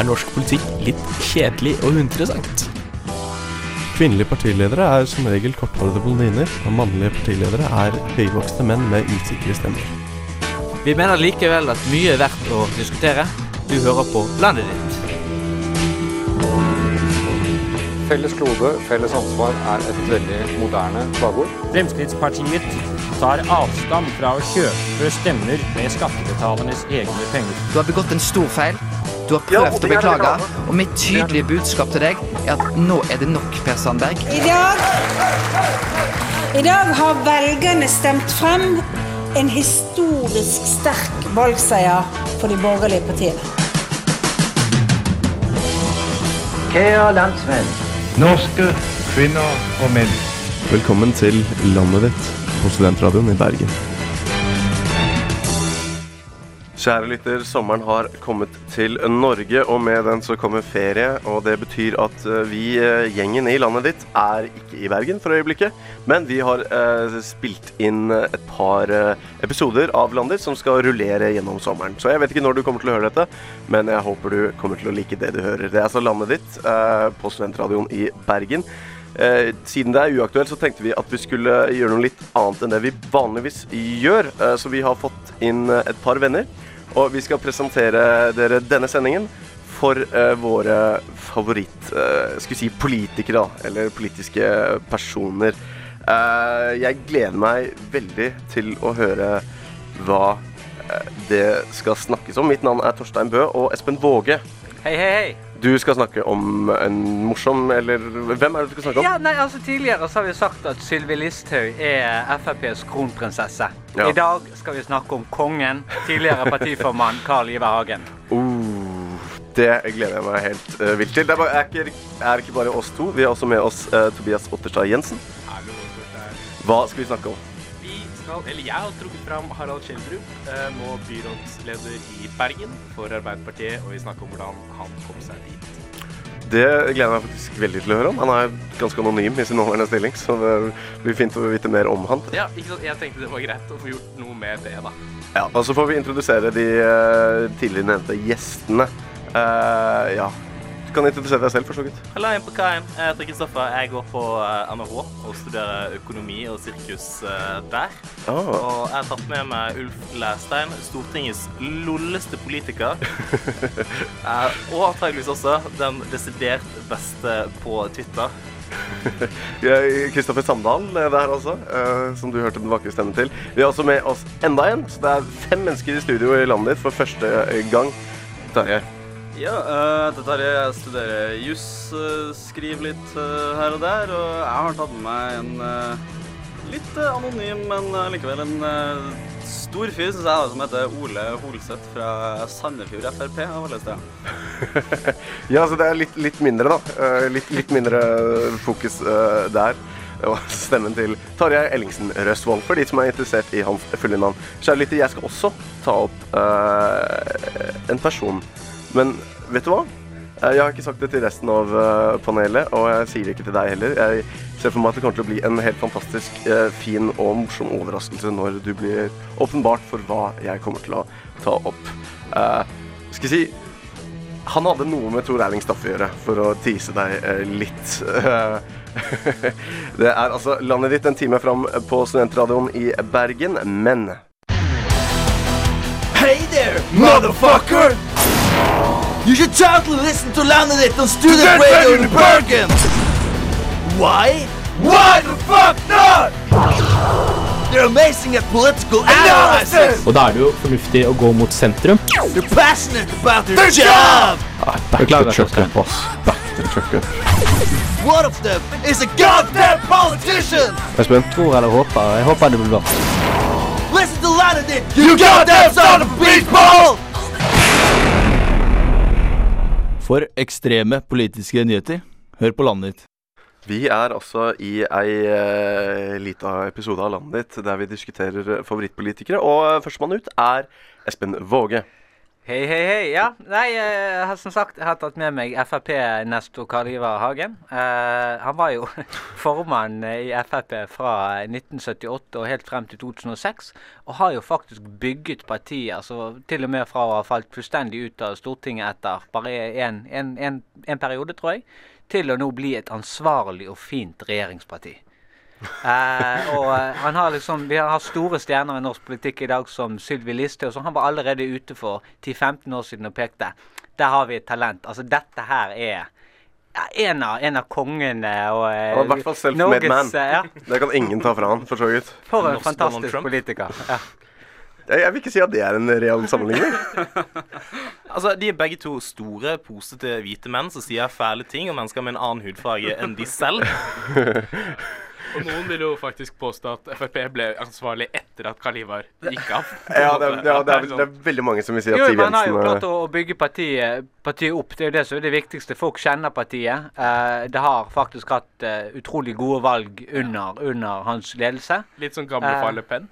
er norsk politikk litt kjedelig og uinteressant. Kvinnelige partiledere er som regel korthårede blondiner, og mannlige partiledere er høyvokste menn med usikre stemmer. Vi mener likevel at mye er verdt å diskutere. Du hører på Landet ditt. Felles klode, felles ansvar er et veldig moderne slagord. Fremskrittspartiet tar avstand fra å kjøpe stemmer med skattebetalernes egne penger. Du har begått en stor feil. Du har prøvd å beklage, og mitt tydelige budskap til deg er at nå er det nok, Per Sandberg. I dag, I dag har velgerne stemt frem en historisk sterk valgseier for de borgerlige partiene. Kære landsmenn, norske kvinner og menn. Velkommen til landet ditt på Studentradioen i Bergen. Kjære lytter, sommeren har kommet til Norge, og med den så kommer ferie. Og det betyr at eh, vi, eh, gjengen i landet ditt, er ikke i Bergen for øyeblikket. Men vi har eh, spilt inn et par eh, episoder av Landet som skal rullere gjennom sommeren. Så jeg vet ikke når du kommer til å høre dette, men jeg håper du kommer til å like det du hører. Det er altså Landet ditt eh, på Studentradioen i Bergen. Eh, siden det er uaktuelt, så tenkte vi at vi skulle gjøre noe litt annet enn det vi vanligvis gjør. Eh, så vi har fått inn et par venner. Og vi skal presentere dere denne sendingen for uh, våre favoritt Uh, skal vi si politikere, da. Eller politiske personer. Uh, jeg gleder meg veldig til å høre hva det skal snakkes om. Mitt navn er Torstein Bø og Espen Våge. Hei, hei, hei. Du skal snakke om en morsom Eller hvem er det du skal snakke om? Ja, nei, altså Tidligere så har vi sagt at Sylvi Listhaug er FrPs kronprinsesse. Ja. I dag skal vi snakke om kongen, tidligere partiformann Carl Iver Hagen. Oh, det gleder jeg meg helt uh, vilt til. Det er, bare, er, ikke, er ikke bare oss to. Vi har også med oss uh, Tobias Otterstad Jensen. Hva skal vi snakke om? Skal, eller Jeg har trukket fram Harald Schjelderup, eh, nå byrådsleder i Bergen for Arbeiderpartiet. Og vi snakker om hvordan han kom seg dit. Det gleder jeg meg faktisk veldig til å høre om. Han er ganske anonym i sin nåværende stilling, så det blir fint å vite mer om han. Ja, ikke sant? Jeg tenkte det var greit å få gjort noe med det, da. Ja, Og så får vi introdusere de eh, tidligere nevnte gjestene. Uh, ja, du kan introdusere deg selv, for så vidt. Hallo, jeg er på. Jeg heter Kristoffer. Jeg går på eh, NHH og studerer økonomi og sirkus eh, der. Oh. Og jeg har tatt med meg Ulf Læstein, Stortingets lolleste politiker. Eh, og antageligvis også den desidert beste på Twitter. Kristoffer Samdal er der også, eh, som du hørte den vakre stemmen til. Vi har også med oss enda en, så det er fem mennesker i studio i landet ditt for første gang. Tarjei. Ja, uh, dette er jeg studerer juss, eh, skriver litt eh, her og der, og jeg har tatt med meg en litt anonym, men likevel en stor fyr, synes jeg, som heter Ole Holseth fra Sandefjord Frp, av alle steder. Ja, så det er litt, litt mindre, da. Litt, litt mindre fokus der. Det stemmen til Tarjei Ellingsen Røsvold, for de som er interessert i hans fulle navn. Kjære lytter, jeg skal også ta opp en person. Men vet du hva? Eh, Jeg har ikke sagt det til resten av eh, panelet, og jeg sier det ikke til deg heller. Jeg ser for meg at det kommer til å bli en helt fantastisk eh, fin og morsom overraskelse når du blir åpenbart for hva jeg kommer til å ta opp. Uh, skal jeg si han hadde noe med Tor Erling Staff å gjøre, for å tease deg litt. det er altså landet ditt en time fram på studentradioen i Bergen, men Hey there, motherfucker! You should totally listen to Landed on Student Radio in Bergen! Why? Why the fuck not? They're amazing at political analysis! Og da er det jo fornuftig å gå mot sentrum. They're passionate about their job! back Beklager, the truck up, ass. Back the truck up. One of them is a goddamn politician! Espen? Tror eller håper. Jeg håper det blir bra. Listen to Landed, you goddamn son of a beachball! For ekstreme politiske nyheter, hør på landet ditt. Vi er altså i ei uh, lita episode av landet ditt der vi diskuterer favorittpolitikere. Og uh, førstemann ut er Espen Våge. Hei, hei, hei. Ja, nei, jeg har som sagt jeg har tatt med meg Frp-nestor Karl Ivar Hagen. Uh, han var jo formann i Frp fra 1978 og helt frem til 2006. Og har jo faktisk bygget partiet, altså til og med fra å ha falt fullstendig ut av Stortinget etter bare en, en periode, tror jeg, til å nå bli et ansvarlig og fint regjeringsparti. Eh, og eh, han har liksom, Vi har store stjerner i norsk politikk i dag som Sylvi Listhaug. Han var allerede ute for 10-15 år siden og pekte. Der har vi et talent. Altså, dette her er ja, en, av, en av kongene og eh, Han er i hvert fall self-made man. eh, ja, Det kan ingen ta fra han, for så vidt. For en Norsk Donald fantastisk Trump. politiker. Ja. Jeg, jeg vil ikke si at det er en real sammenligning. Altså, De er begge to store, posete hvite menn som sier fæle ting om mennesker med en annen hudfarge enn de selv. Og noen vil jo faktisk påstå at Frp ble ansvarlig etter at Karl Ivar gikk av. Ja, det, er- ja, det, er, det er veldig mange som vil si at Jo, Siv men han har jo Jensen klart eh, å, å bygge partiet, partiet opp. Det er jo det som er det viktigste. Folk kjenner partiet. Eh, det har faktisk hatt eh, utrolig gode valg under, under hans ledelse. Litt sånn gamlefar Eh, Le Pen.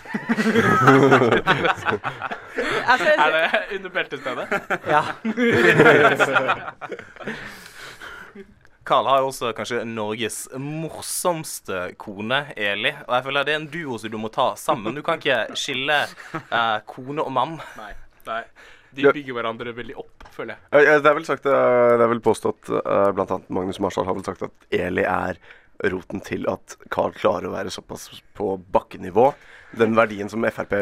Er det under beltestedet? Ja. Carl har jo også kanskje Norges morsomste kone, Eli. Og jeg føler det er en duo som du må ta sammen. Du kan ikke skille eh, kone og mann. Nei. Nei. De bygger hverandre veldig opp, føler jeg. Ja, Det er vel sagt, eh, det er vel påstått uh, Blant annet Magnus Marshall har vel sagt at Eli er roten til at Carl klarer å være såpass på bakkenivå. Den verdien som Frp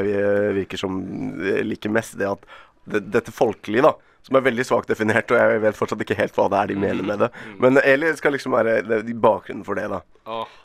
virker som eh, liker mest, det at dette folkelige, da, som er veldig svakt definert, og jeg vet fortsatt ikke helt hva det er de mener med det. Men Eli skal liksom være de bakgrunnen for det, da. Åh.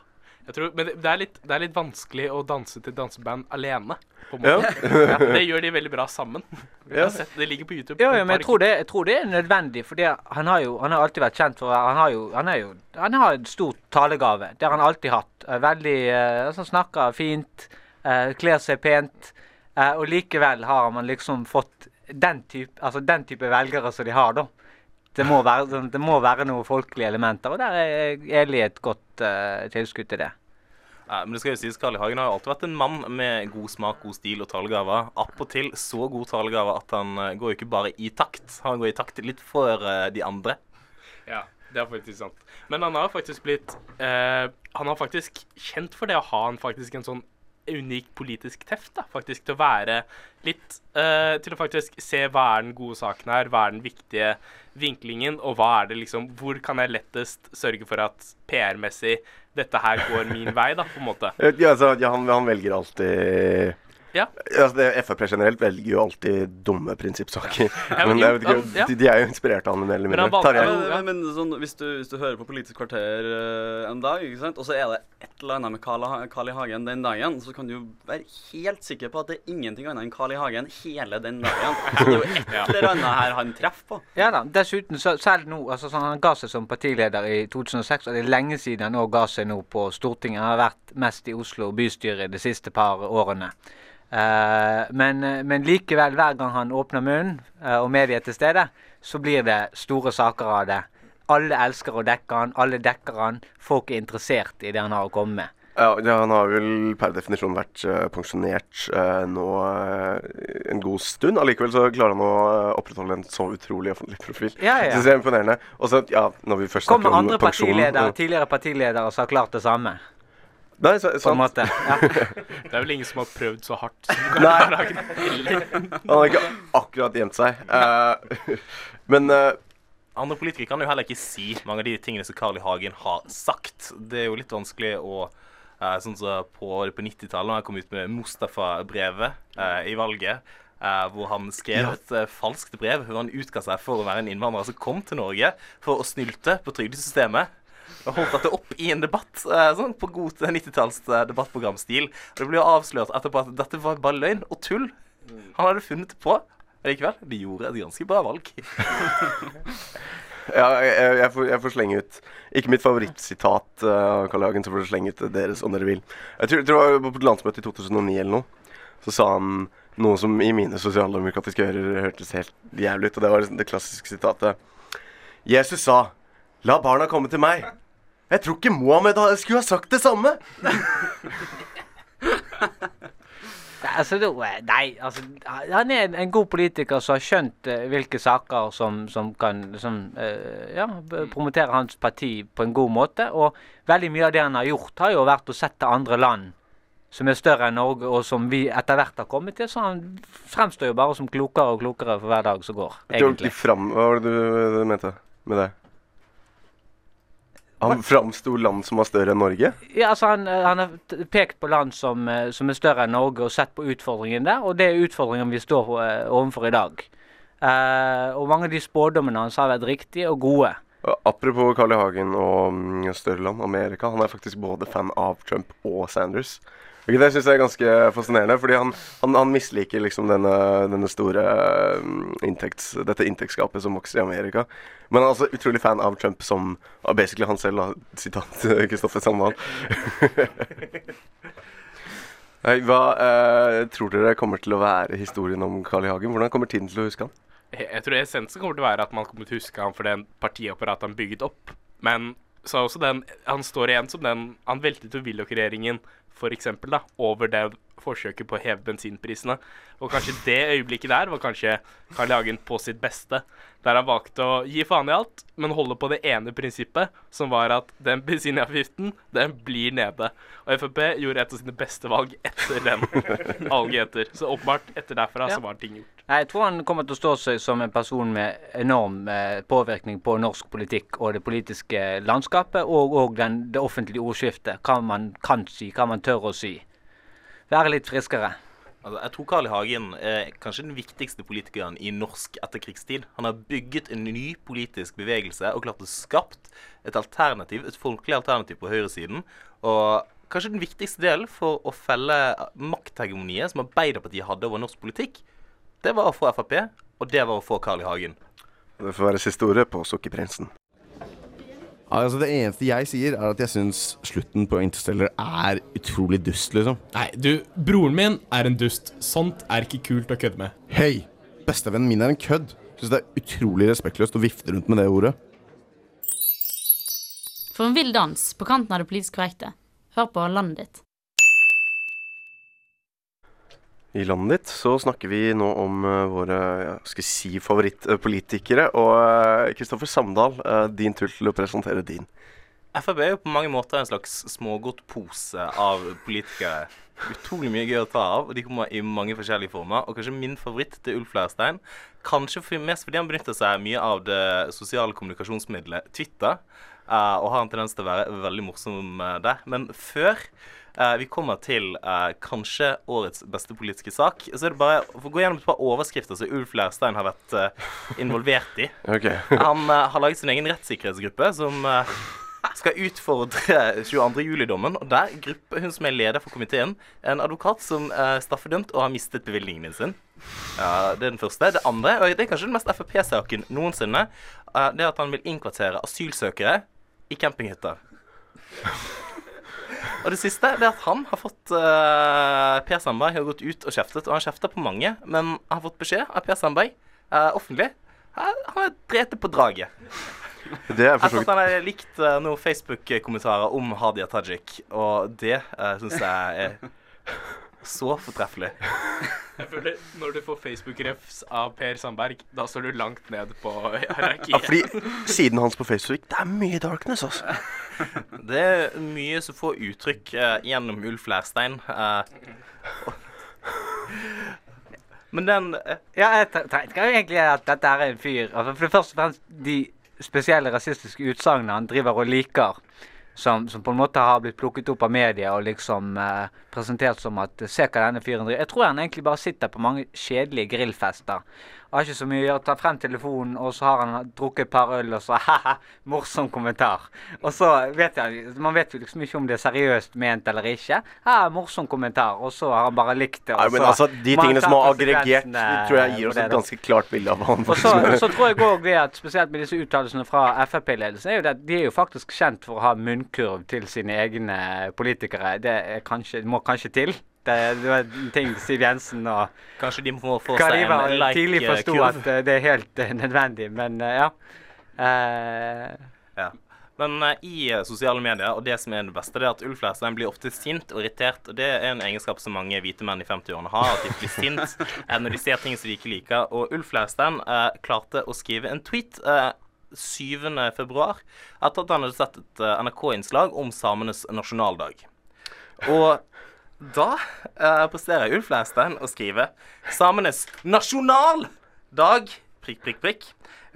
Jeg tror, men det er, litt, det er litt vanskelig å danse til danseband alene. På en Ja. måte. ja. Det gjør de veldig bra sammen. Jeg Ja. har sett, det ligger på YouTube. Jo, på jo, men jeg tror, det, jeg tror det er nødvendig, for han har jo han har alltid vært kjent for Han har jo Han, er jo, han har en stor talegave. Det har han alltid hatt. Eh, Veldig eh, altså, Snakker fint, eh, kler seg pent, eh, og likevel har man liksom fått den type, altså den type velgere som de har, da. Det må være, sånn- det må være noen folkelige elementer, og der er Eli et godt uh, tilskudd til det. Ja, men det skal jo sies, Karl I. Hagen har jo alltid vært en mann med god smak, god stil og talegaver. Appåtil så god talegave at han eh, går jo ikke bare i takt. Han går i takt litt for eh, de andre. Ja, det er faktisk sant. Men han har faktisk blitt eh, Han har faktisk kjent for det å ha en faktisk en sånn unik politisk teft, da, faktisk. Til å være litt uh, Til å faktisk se hva er den gode saken her, hva er den viktige vinklingen, og hva er det liksom Hvor kan jeg lettest sørge for at PR-messig dette her går min vei, da, på en måte. Eh, Ja, altså, ja, han, han velger alltid Ja. Altså, det, Frp generelt velger jo alltid dumme prinsippsaker. Ja, men men jo, ikke, ja. de, de er jo inspirert av han mer eller Men, mindre. Men, valgte, men, men, men sånn, hvis, du, hvis du hører på Politisk kvarter uh, en dag, ikke sant? og så er det et eller annet med Carl, I- Carl I. Hagen den dagen, så kan du jo være helt sikker på at det er ingenting annet enn Carl I. Hagen hele den dagen. Så det er jo et eller annet her han treffer på. Ja da. Dessuten, så, selv nå altså sånn, Han ga seg som partileder i 2006, og det er lenge siden han nå ga seg nå på Stortinget. Han har vært mest i Oslo bystyre de siste par årene. Eh, men, eh, men likevel, hver gang han åpner munnen, eh, og media er til stede, så blir det store saker av det. Alle elsker å dekke han, alle dekker han. Folk er interessert i det han har å komme med. Ja, han har vel per definisjon vært pensjonert nå en god stund. Allikevel så klarer han å opprettholde en så utrolig offentlig profil. Ja, ja. Det synes jeg er imponerende. Og så, ja, når vi først Kommer om andre pensjon partiledere, eh, tidligere partiledere som har klart det samme. Nei, så, På en sant. måte. Ja. Det er vel ingen som har prøvd så hardt som Nei. Han har ikke akkurat gjemt seg. Uh, men uh, Andre politikere kan jo heller ikke si mange av de tingene som Carl I. Hagen har sagt. Det er jo litt vanskelig å uh, Sånn som på, på 90-tallet, da han kom ut med Mustafa-brevet i valget. Uh, hvor han skrev et uh, falskt brev hvor han utga seg for å være en innvandrer som kom til Norge for å snylte på trygdesystemet. Og holdt dette opp i en debatt, eh, sånn på god 90-talls eh, debattprogramstil. Og det ble jo avslørt etterpå at dette var bare løgn og tull. Han hadde funnet det på. Likevel, de gjorde et ganske bra valg. ja, jeg, jeg, får, jeg får slenge ut Ikke mitt favorittsitat av av Karl I. Hagen, så får dere slenge ut deres om dere vil. Jeg tror, tror det var på landsmøte i 2009 eller noe. Så sa han noe som i mine sosialdemokratiske ører hørtes helt jævlig ut. Og det var det klassiske sitatet. Jesus sa 'La barna komme til meg'. Jeg tror ikke Mohammed skulle ha sagt det samme. Altså, eh, nei, altså Han er en, god politiker som har skjønt eh, hvilke saker som, som kan som, eh, ja, promotere hans parti på en god måte. Og veldig mye av det han har gjort, har jo vært å sette andre land som er større enn Norge, og som vi etter hvert har kommet til. Så han fremstår jo bare som klokere og klokere for hver dag som går. egentlig. Hva var det du, du mente med det? Han framsto land som var større enn Norge? Ja, altså han, eh, han har pekt på land som, eh, som er større enn Norge, og sett på utfordringen der. Og det er utfordringen vi står eh, overfor i dag. Uh, og mange av de spådommene hans har vært riktige og gode. Apropos Carl I. Hagen og mm, større land, Amerika. Han er faktisk både fan av Trump og Sanders. Og Det syns jeg er ganske fascinerende, fordi han, han, han misliker liksom denne, denne store mm, inntekts, dette inntektsgapet som vokser i Amerika. Men han er altså utrolig fan av Trump som basically han selv. Sitat Kristoffer Sandvall. Hva eh, tror dere kommer til å være historien om Carl I. Hagen? Hvordan kommer tiden til å huske han? Jeg jeg tror essensen kommer til å være at man kommer til å huske han for den partiapparatet han bygget opp. Men så er også den Han står igjen som den Han veltet jo Willoch-regjeringen, da, over det forsøket på å heve bensinprisene. Og kanskje det øyeblikket der var kanskje Carl I. Hagen på sitt beste. Der han valgte å gi faen i alt, men holde på det ene prinsippet, som var at den bensinavgiften, den blir nede. Og Frp gjorde et av sine beste valg etter den valget etter. Så åpenbart etter derfra Ja. så var ting gjort. Jeg tror han kommer til å stå seg som en person med enorm eh, påvirkning på norsk politikk og det politiske landskapet, og, og den, det offentlige ordskiftet. Hva man kan si, hva man tør å si. Være litt friskere. Altså, jeg tror Carl I. Hagen er kanskje den viktigste politikeren i norsk etterkrigstid. Han har bygget en ny politisk bevegelse og klart å skapt et alternativ, et folkelig alternativ på høyresiden. Og kanskje den viktigste delen for å felle makthegemoniet som Arbeiderpartiet hadde over norsk politikk, det var å få Frp, og det var å få Carl I. Hagen. Det får være siste ordet på Sukkerprinsen. Altså Det eneste jeg sier, er at jeg syns slutten på Interstellar er utrolig dust, liksom. Nei, du, broren min er en dust. Sånt er ikke kult å kødde med. Hei! Bestevennen min er en kødd. Syns det er utrolig respektløst å vifte rundt med det ordet. For en vill dans på kanten av det politisk korrekte. Hør på landet ditt. I landet ditt så snakker vi nå om eh, våre ja, skal si favorittpolitikere. Og eh, Kristoffer Samdal, eh, din tur til å presentere din. Frp er jo på mange måter en slags smågodtpose av politikere. Utrolig mye gøy å ta av, og de kommer i mange forskjellige former. Og kanskje min favoritt er Ulf Leirstein. Kanskje for, mest fordi han benytter seg mye av det sosiale kommunikasjonsmiddelet Twitter. og har en tendens til å være veldig morsom der. Men før eh, vi kommer til uh, kanskje årets beste politiske sak, så er det bare å gå gjennom et par overskrifter som Ulf Leirstein har vært uh, involvert i. Okay. Han har laget sin egen rettssikkerhetsgruppe som skal utfordre 22. juli-dommen. Og der gruppe, hun som er leder for komiteen, en advokat som er straffedømt og har mistet bevilgningen sin. Ja, det er den første. Det andre, og det er kanskje den mest Frp-saken noensinne, det er at han vil innkvartere asylsøkere i campinghytter. Og det siste det er at han har fått uh, Per Sandberg har gått ut og kjeftet, og han kjefter på mange, men han har fått beskjed av Per Sandberg uh, offentlig. Han han har drept på draget. Det er for så vidt at han har likt uh, noen Facebook-kommentarer om Hadia Tajik, og det uh, syns jeg er så fortreffelig. Jeg føler Når du får Facebook-refs av Per Sandberg, da står du langt ned på hierarkiet. Ja, fordi siden hans på Facebook Det er mye darkness, altså. Det er mye som får uttrykk eh, gjennom Ulf Lærstein. eh, men den eh, Ja, jeg te- tenker jo egentlig at dette er en fyr altså For det første og fremst de spesielle rasistiske utsagnene han driver og liker, som, som på en måte har blitt plukket opp av media og liksom eh, presentert som at Se hva denne fyren driver Jeg tror han egentlig bare sitter på mange kjedelige grillfester. Har ikke så mye å gjøre. Tar frem telefonen, og så har han drukket et par øl, og så ha-ha, morsom kommentar. Og så vet jeg Man vet jo liksom ikke om det er seriøst ment eller ikke. Ja, morsom kommentar, og så har han bare likt det. Nei, men så altså, De tingene som er aggregert, tror jeg gir oss et ganske klart bilde av han Og så, så tror jeg òg det at spesielt med disse uttalelsene fra Frp-ledelsen, er jo det at de er jo faktisk kjent for å ha munnkurv til sine egne politikere. Det kanskje, må kanskje til. Det, var en ting Siv Jensen og Kanskje de må få seg en like, tidlig forsto at eh, det er helt eh, nødvendig, men eh, ja. Eh, Ja. Men uh, i eh, sosiale medier, og det som er det beste, det er at Ulf Leirstein blir ofte sint og irritert. Og det er en egenskap som mange hvite menn i 50-årene har, at de blir sint uh, når de ser ting som de ikke liker. Og Ulf Leirstein uh, klarte å skrive en tweet eh, 7. februar etter at han hadde sett et eh, NRK-innslag om samenes nasjonaldag. Og da eh, presterer Ulf Leirstein å skrive 'Samenes nasjonaldag', prikk, prikk, prikk.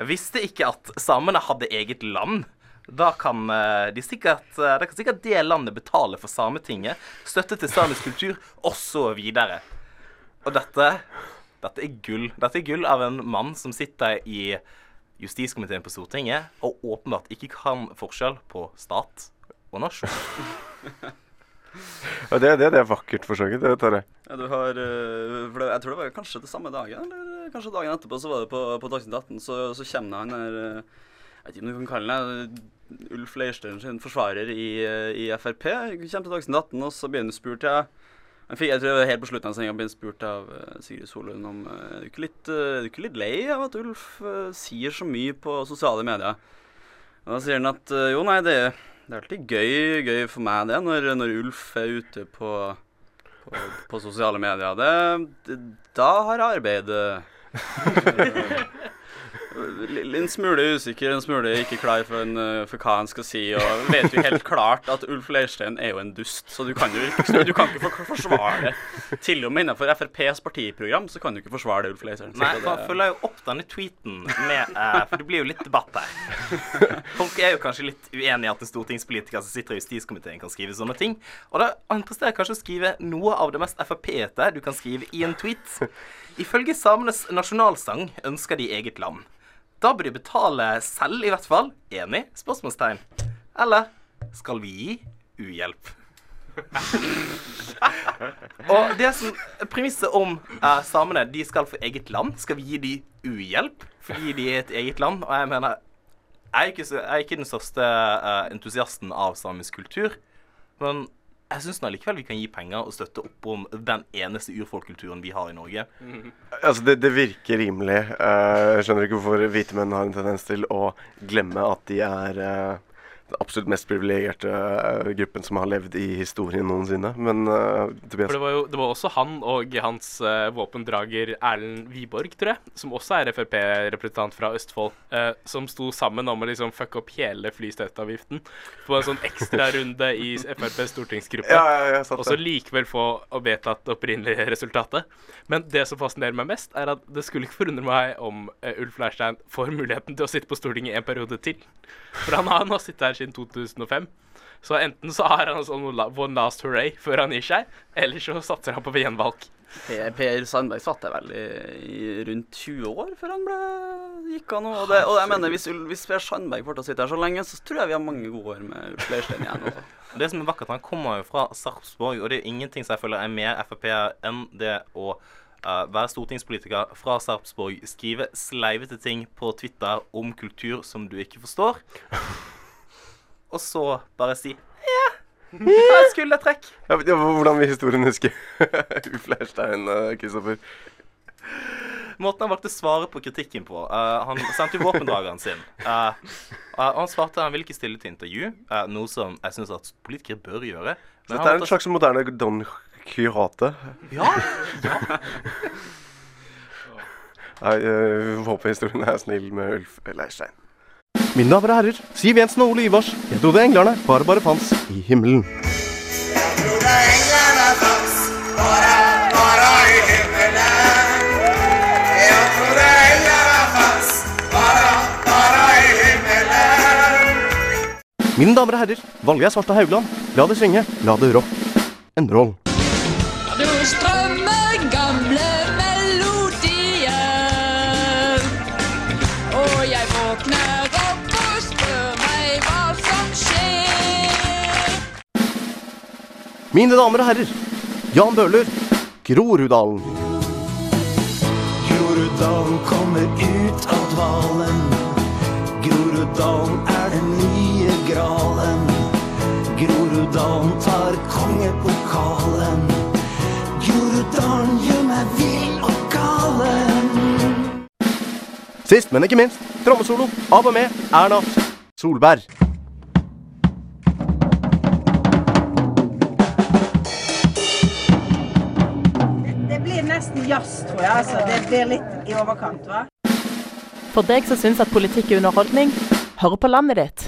Visste ikke at samene hadde eget land. Da kan, eh, de sikkert, eh, da kan sikkert det landet betale for Sametinget, støtte til samisk kultur, osv. Og dette, dette er gull. Dette er gull av en mann som sitter i justiskomiteen på Stortinget og åpenbart ikke kan forskjell på stat og nasjon. Ja, det, det, det er vakkert forsøket, det tar jeg. Ja, du har eh, for det, Jeg tror det var kanskje det samme dagen, eller kanskje dagen etterpå, så var det på, på Dagsnytt 18, så, så kommer han der eh, Jeg vet ikke om du kan kalle det Ulf Leirstein sin forsvarer i, eh, i Frp. Kommer til Dagsnytt 18, og så blir han spurt ja, han fikk, jeg tror det var Helt på slutten av sendinga ble spurt av Sigrid Solund om er du ikke litt, er du ikke litt lei av at Ulf sier så mye på sosiale medier. Og Da sier han at jo, nei, det, det er alltid gøy, gøy for meg det, når, når Ulf er ute på, på, på sosiale medier. Det, det, da har jeg arbeidet L- En smule usikker, en smule ikke klar for, en, eh, for hva han skal si. Og vet jo helt klart at Ulf Leirstein er jo en dust, så du kan jo du kan ikke for, forsvare det. Til og med innenfor FrPs partiprogram så kan du ikke forsvare det, Ulf Leirstein. Nei, da for jeg følger jo opp denne tweeten med uh, For det blir jo litt debatt her. Folk er jo kanskje litt uenig i at en stortingspolitiker som sitter i justiskomiteen, kan skrive sånne ting. Og da han presterer kanskje å skrive noe av det mest Frp-ete du kan skrive i en tweet. Ifølge samenes nasjonalsang ønsker de eget land. Da bør de betale selv, i hvert fall. Enig? Spørsmålstegn. Eller skal vi gi uhjelp? Og det som Premisset om eh, samene de skal få eget land, skal vi gi de uhjelp fordi de er et eget land? Og jeg mener Jeg er ikke, jeg er ikke den største eh, entusiasten av samisk kultur, men jeg syns likevel vi kan gi penger og støtte opp om den eneste urfolkkulturen vi har i Norge. Altså, det, det virker rimelig. Eh, jeg skjønner ikke hvorfor hvite menn har en tendens til å glemme at de er eh, den absolutt mest privilegerte uh, gruppen som har levd i historien noensinne. Men uh, Tobias For det var jo det var også han og hans uh, våpendrager Erlend Wiborg, tror jeg, som også er Frp-representant fra Østfold, som sto sammen om å liksom fucke opp hele flystøtteavgiften på en sånn ekstrarunde i FrPs stortingsgruppe. Ja, ja, og så likevel få vedtatt opprinnelige resultatet. Men det som fascinerer meg mest, er at det skulle ikke forundre meg om Ulf Leirstein får muligheten til å sitte på Stortinget en periode til. For han har nå sittet her siden 2005. Så enten så har han sånn one last hooray før han gir seg, eller så satser han på gjenvalg. Per, per Sandberg satt der vel i, i rundt 20 år før han ble, gikk av nå. Og, det, og jeg mener, hvis, hvis Per Sandberg får til å sitte her så lenge, så tror jeg vi har mange gode år med Ulf Leirstein igjen. Også. Det som er vakkert, han kommer jo fra Sarpsborg, og det er ingenting som jeg føler er mer Frp enn det å uh, være stortingspolitiker fra Sarpsborg, skrive sleivete ting på Twitter om kultur som du ikke forstår, og så bare si ja, er et skuldertrekk. Ja, hvordan vil historien huske Ulf Leirstein, eh, Kristoffer? Måten han valgte å svare på kritikken på uh, Han sendte jo våpendrageren sin. Eh, uh, og han svarte han ville ikke stille til intervju, eh, noe som jeg syns at politikere bør gjøre. Så dette er en slags moderne Don Quirate Ja, ja. Nei, eh, håper historien er snill med Ulf Leirstein. Mine damer og herrer, Siv Jensen og Ole Ivars. Jeg trodde englerne bare bare fantes i himmelen. Mine damer og herrer, Valgeir Svarstad Haugland. La det synge, la det rock and roll. Mine damer og herrer, Jan Bøhler, Groruddalen. Groruddalen kommer ut av dvalen. Groruddalen er den nye gralen. Groruddalen tar kongepokalen. Groruddalen gjør meg vill og galen. Sist, men ikke minst, trommesolo av og med Erna Solberg. Tror jeg. Altså. Det blir litt i overkant, hva? For deg som syns at politikk er underholdning, hør på landet ditt.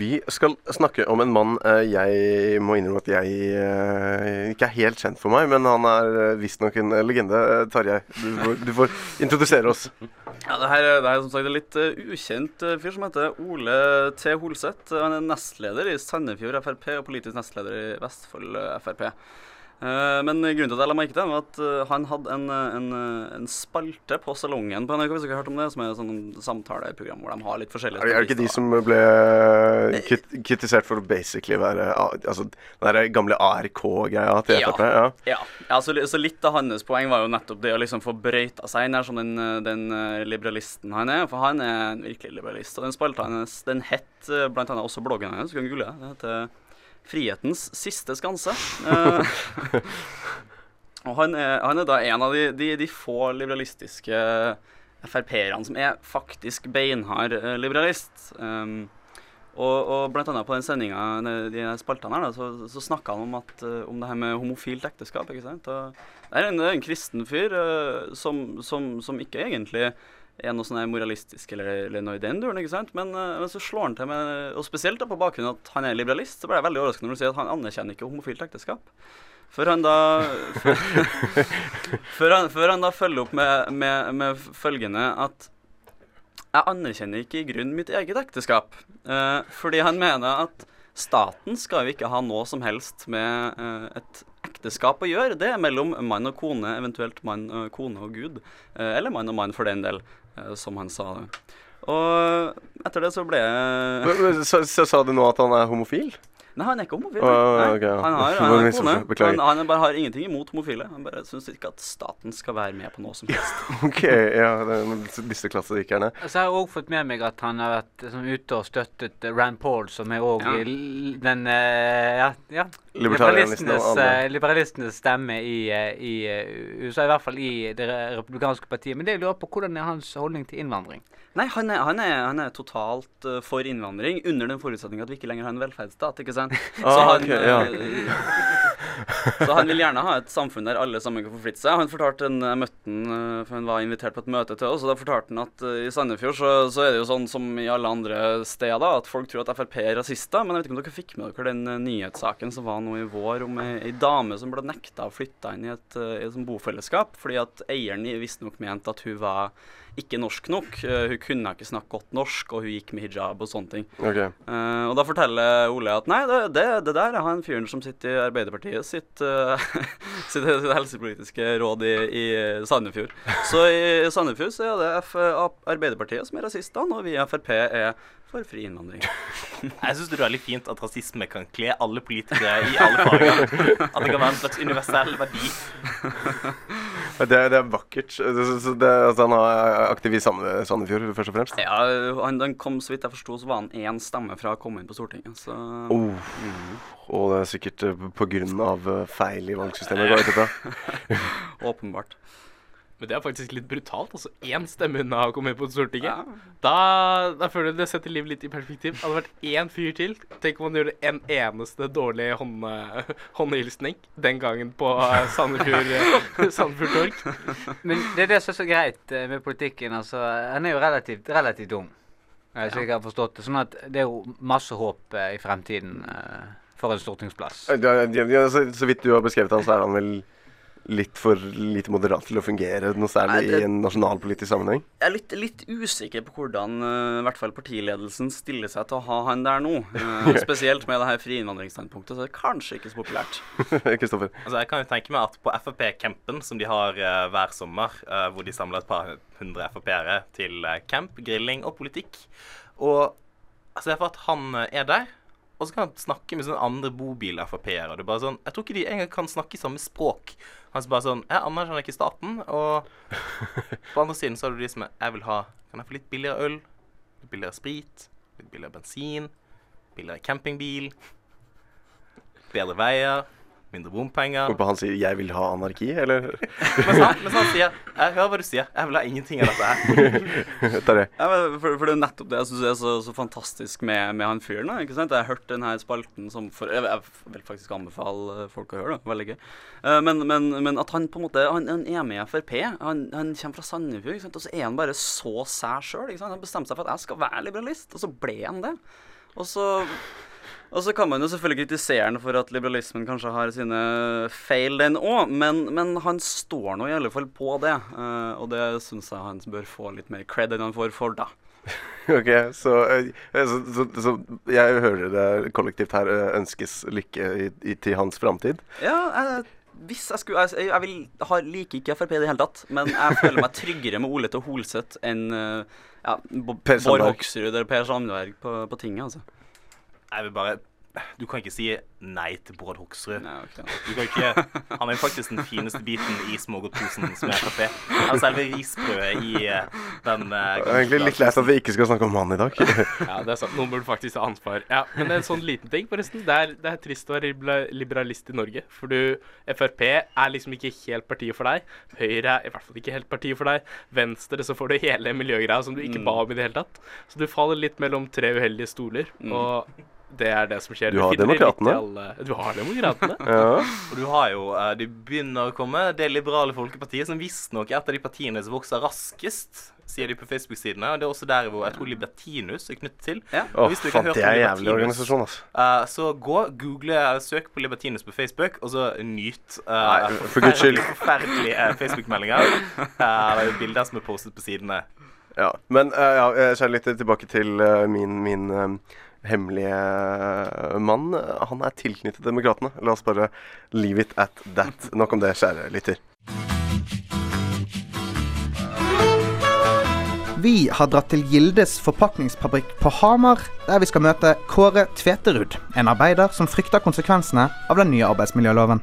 Vi skal snakke om en mann eh, jeg må innrømme at jeg eh, ikke er helt kjent for meg, men han er uh, visstnok en eh, legende. Eh, Tarjei, du, får- du får introdusere oss. Ja, det her, er- det her er som sagt en litt eh, ukjent eh, fyr som heter Ole T. Holseth. Han er nestleder i Sandefjord Frp og politisk nestleder i Vestfold eh, Frp. Eh, men grunnen til at jeg la merke til var at eh, han hadde en, eh, en, en spalte på Salongen på NRK, hvis dere har hørt om det, som er et sånn samtaleprogram hvor de har litt forskjellige Er det, ikke de som ble kritisert for å basically være Altså den der gamle ARK-greia til Frp? Ja. Ja. ja så, så litt av hans poeng var jo nettopp det å liksom få brøyta seg inn her som den, den liberalisten han er. For han er en virkelig liberalist. Og den spalta hans, den het blant annet også bloggen hans, du kan google det. Det heter Frihetens siste skanse. Eh, og han er, han er da en av de, de, de få liberalistiske Frp-erne som er faktisk beinhard eh, liberalist. Um, og, og blant annet på den sendinga, de spaltene her, da, så, så snakka han om, at, eh, om det her med homofilt ekteskap. ikke sant? Og det er en, en kristen fyr uh, som, som, som ikke egentlig er noe sånn moralistisk eller, eller noe i den duren, ikke sant? Men, eh, men så slår han til med Og spesielt da på bakgrunn av at han er liberalist, så ble jeg veldig overrasket når du sier at han anerkjenner ikke homofilt ekteskap. Før han da han, han da følger opp med, med, med følgende at jeg anerkjenner ikke i grunnen mitt eget ekteskap. Eh, fordi han mener at staten skal jo ikke ha noe som helst med eh, et ekteskap å gjøre. Det er mellom mann og kone, eventuelt mann, og kone og Gud. Eh, eller mann og mann, for den del, som han sa det. Og etter det så ble jeg så sa du nå at han er homofil? Nei, han er ikke homofil. Å, okay. ja. Han har, han en kone. Han, han bare har ingenting imot homofile. Han bare syns ikke at staten skal være med på noe som helst. OK, ja. Disse klassikerne. Så har jeg òg fått med meg at han har vært sånn, ute og støttet eh, Rand Paul, som er òg Ja. den uh, ja, ja, liberalistenes, eh, liberalistenes stemme i, i USA, i hvert fall i det republikanske partiet. Men det jeg lurer på, hvordan er hans holdning til innvandring? Nei, han er, han er, han er totalt eh, for innvandring, under den forutsetning at vi ikke lenger har en velferdsstat. ikke sant? Så Ah, han, ja. så han vil gjerne ha et samfunn der alle sammen kan forflytte seg. Han fortalte en, Jeg møtte han eh, for han var invitert på et møte til oss, og da fortalte han at eh, i Sandefjord så, så er det jo sånn som i alle andre steder, at folk tror at Frp er rasister. Men jeg vet ikke om dere fikk med dere den eh, nyhetssaken som var nå i vår om ei, ei dame som ble nekta å flytte inn i et, i et bofellesskap fordi at eieren visstnok mente at hun var ikke norsk nok. Hun kunne ikke snakke godt norsk, og hun gikk med hijab og sånne ting. Okay. Uh, og da forteller Ole at nei, det, det, det der er han fyren som sitter i Arbeiderpartiet sitt, uh, sitt, sitt helsepolitiske råd i, i Sandefjord. Så i Sandefjord så er det F Arbeiderpartiet som er rasistene, og vi i Frp er for fri innvandring. Jeg syns det er veldig fint at rasisme kan kle alle politikere i alle farger. At det kan være en slags universell verdi. Det, det er vakkert. Det, det, altså, han er aktiv i Sandefjord, først og fremst? Ja, han, han kom, så vidt jeg forsto, så var han én stemme fra å komme inn på Stortinget. Så Oh. Og det er sikkert pga. på grunn av eh, feil i valgsystemet. Åpenbart. Men det er faktisk litt brutalt. altså Én stemme unna å komme inn på Stortinget. Da, da føler jeg det setter livet litt i perspektiv. Hadde det vært én fyr til Tenk om han gjorde en eneste dårlig hånd, håndhilsning den gangen på eh, Sandefjord eh, Sandefjord Torg. Men det er det som er så greit eh, med politikken. altså, Han er jo relativt, relativt eh, så jeg har forstått det. Sånn at det er jo masse håp i fremtiden for en stortingsplass. Ja, ja, ja, så, så vidt du har beskrevet han, så er han vel litt for lite moderat til å fungere noe særlig Nei, det- i en nasjonalpolitisk sammenheng? Jeg er litt, litt usikker på hvordan eh, i hvert fall partiledelsen stiller seg til å ha han der nå. Eh, spesielt med det her friinnvandringsstandpunktet, så er det kanskje ikke så populært. Kristoffer? Altså, jeg kan jo tenke meg at på Frp-campen, som de har uh, hver sommer, uh, hvor de samler et par hundre Frp-ere til uh, camp, grilling og politikk Og altså, jeg får at han er der, og så kan han snakke med sånne andre bobil-Frp-ere. Det er bare sånn Jeg tror ikke de engang kan snakke samme språk. Han er bare sånn Jeg anerkjenner ikke staten. Og på andre siden så har du de som er Jeg vil ha Kan jeg få litt billigere øl? Litt billigere sprit? Litt billigere bensin? Billigere campingbil? Bedre veier? Mindre bompenger. Hvorpå han sier 'jeg vil ha anarki', eller? Mens han, mens han sier 'jeg hører hva du sier, jeg vil ha ingenting av dette her'. Tarjei. Ja, men for, for det er nettopp det jeg syns er så, så fantastisk med, med han fyren. da, ikke sant? Jeg har hørt denne spalten som for, jeg, jeg vil faktisk anbefale folk å høre det. Veldig gøy. Eh, men, men, men at han på en måte Han, han er med i Frp. Han, han kommer fra Sandefjord, ikke sant? og så er han bare så sær sjøl. Han bestemte seg for at jeg skal være liberalist, og så ble han det. Og så og så kan man jo selvfølgelig kritisere han for at liberalismen kanskje har sine feil, den òg, men, men han står nå i alle fall på det. eh, og det syns jeg han bør få litt mer cred enn han får for, da. Ok, så, eh, så, så, så jeg hører det kollektivt her eh, ønskes lykke i, i, til hans framtid. Ja, jeg, hvis jeg skulle Jeg, jeg vil, har, liker ikke Frp i det hele tatt, men jeg føler meg tryggere med Ole til Holseth enn eh, ja, Bård. Hoksrud eller Per Sandberg på, på tinget, altså. Jeg vil bare Du kan ikke si nei til Bård Hoksrud. Nei, ok. Du kan ikke, han er faktisk den fineste biten i smågodtposen som er Frp. Han er selve risbrødet i eh, den uh, Jeg er egentlig litt leit at vi ikke skal snakke om han i dag. Ja, det er sant. Noen burde faktisk ha ansvar. Ja, Men en sånn liten ting, forresten. Det er, det er trist å være liberalist i Norge. For du, Frp er liksom ikke helt partiet for deg. Høyre er i hvert fall ikke helt partiet for deg. Venstre så får du hele miljøgreia som du ikke Mm. ba om i det hele tatt. Så du faller litt mellom tre uheldige stoler. Mm. Og det er det som skjer. Du har demokratene. Du har demokratene. Ja. Og du har jo De begynner å komme Det liberale folkepartiet, som visstnok er et av de partiene som vokser raskest, sier de på Facebook-sidene. Og det er også der hvor jeg tror Libertinus er knyttet til. Å, Oh, hvis du ikke har faen, hørt det er en jævlig organisasjon, altså. Uh, så gå, google, eh, søk på Libertinus på Facebook, og så nyt uh, Nei, for guds skyld. forferdelige eh, Facebook-meldinger. Uh, er bilder som er postet på sidene. Ja, men uh, ja, jeg kjære litt tilbake til eh, min, min eh, hemmelige mann. Han er tilknyttet Demokratene. La oss bare leave it at that. Nok om det, kjære lytter. Vi har dratt til Gildes forpakningsfabrikk på Hamar, der vi skal møte Kåre Tveterud, en arbeider som frykter konsekvensene av den nye arbeidsmiljøloven.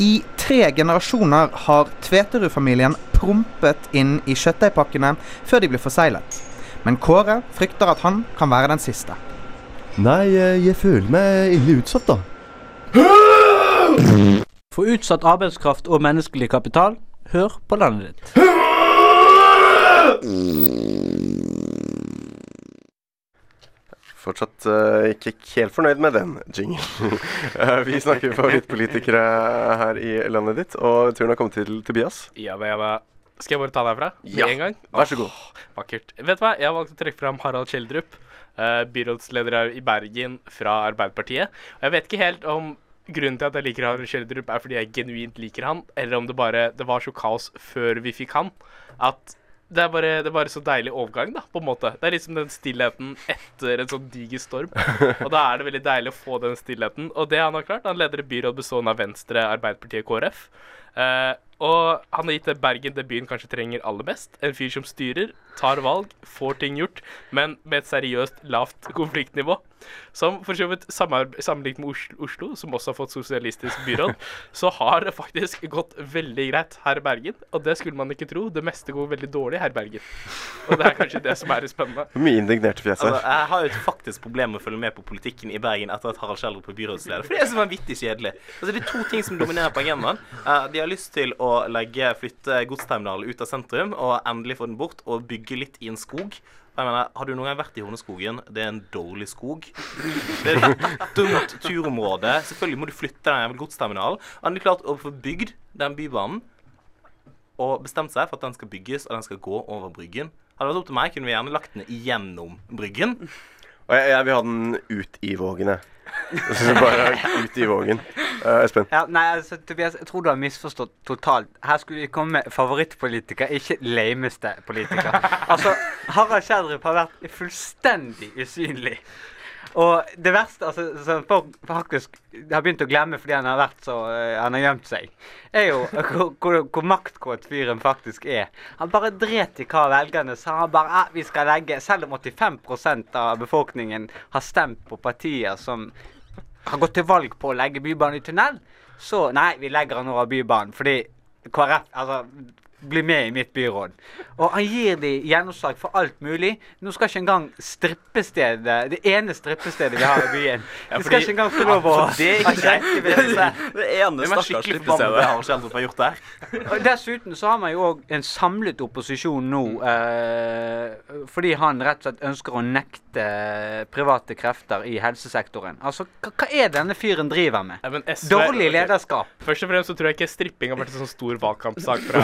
I tre generasjoner har Tveterud-familien prompet inn i kjøttdeigpakkene før de blir forseglet. Men Kåre frykter at han kan være den siste. Nei, eh, jeg føler meg ille utsatt, da. For utsatt arbeidskraft og menneskelig kapital, hør på landet ditt. Fortsatt uh, ikke helt fornøyd med den jinglen. Eh, vi snakker favorittpolitikere her i landet ditt, og turen har kommet til Tobias. Ja, jeg var Skal jeg bare ta deg herfra? Med Ja, en gang? vær så god. Oh, vakkert. Vet du hva? Jeg har valgt å trekke fram Harald Kjeldrup, uh, byrådsleder i Bergen fra Arbeiderpartiet. Og jeg vet ikke helt om grunnen til at jeg liker Harald Kjeldrup, er fordi jeg genuint liker han, eller om det bare det var så kaos før vi fikk han, at det er, bare, det er bare så deilig overgang, da, på en måte. Det er liksom den stillheten etter en sånn diger storm. Og da er det veldig deilig å få den stillheten. Og det han har klart. Han leder et byråd bestående av Venstre, Arbeiderpartiet KrF. Eh, og han har gitt det Bergen det byen kanskje trenger aller mest. En fyr som styrer, tar valg, får ting gjort, men med et seriøst lavt konfliktnivå. Som for så vidt sammenlignet med Oslo, Oslo, som også har fått sosialistisk byråd, så har det faktisk gått veldig greit her i Bergen. Og det skulle man ikke tro. Det meste går veldig dårlig her i Bergen. Og det er kanskje det som er det spennende. Mye indignerte fjes Altså, jeg har jo et faktisk problem med å følge med på politikken i Bergen etter at Harald Schjelderup ble byrådsleder. For det er så vanvittig kjedelig. Altså, det er to ting som dominerer på agendaen. Uh, de har lyst til å legge, flytte godsterminalen ut av sentrum og endelig få den bort og bygge litt i en skog. Jeg mener, Har du noen gang vært i Horneskogen? Det er en dårlig skog. Det er et dumt turområde. Selvfølgelig må du flytte den godsterminalen. Hadde klart å få bygd den bybanen og bestemt seg for at den skal bygges og den skal gå over Bryggen Hadde det vært opp til meg, kunne vi gjerne lagt den igjennom Bryggen. Og jeg, jeg vil ha den ut i vågene. Synes bare ut i vågen. Uh, Espen. Ja, nei, altså, Tobias, jeg tror du har misforstått totalt. Her skulle vi komme med favorittpolitiker, ikke lameste politiker. Altså, Harald Kjerdrup har vært fullstendig usynlig. Og det verste, altså, som folk faktisk har begynt å glemme fordi han har vært så uh, Han har gjemt seg, er jo hvor, hvor, maktkåt fyren faktisk er. Han bare dret i hva velgerne sa. Han bare eh, vi skal legge Selv om 85% av befolkningen har stemt på partier som har gått til valg på å legge Bybanen i tunnel, så nei, vi legger han over Bybanen. Fordi KrF Altså, bli med i mitt byråd. Og han gir de gjennomslag for alt mulig. Nå skal ikke engang strippestedet, det ene strippestedet vi har i byen Ja, De skal ikke engang få lov å Ja, det er ikke greit. Det det- ene stakkars strippestedet. det Harald Schjelderup har gjort der. Og Dessuten så har man jo òg en samlet opposisjon nå eh, fordi han rett og slett ønsker å nekte private krefter i helsesektoren. Altså, hva, hva er denne fyren driver med? Ja, SV Dårlig lederskap. lederskap. Først og fremst så tror jeg ikke stripping har vært en sånn stor valgkampsak fra,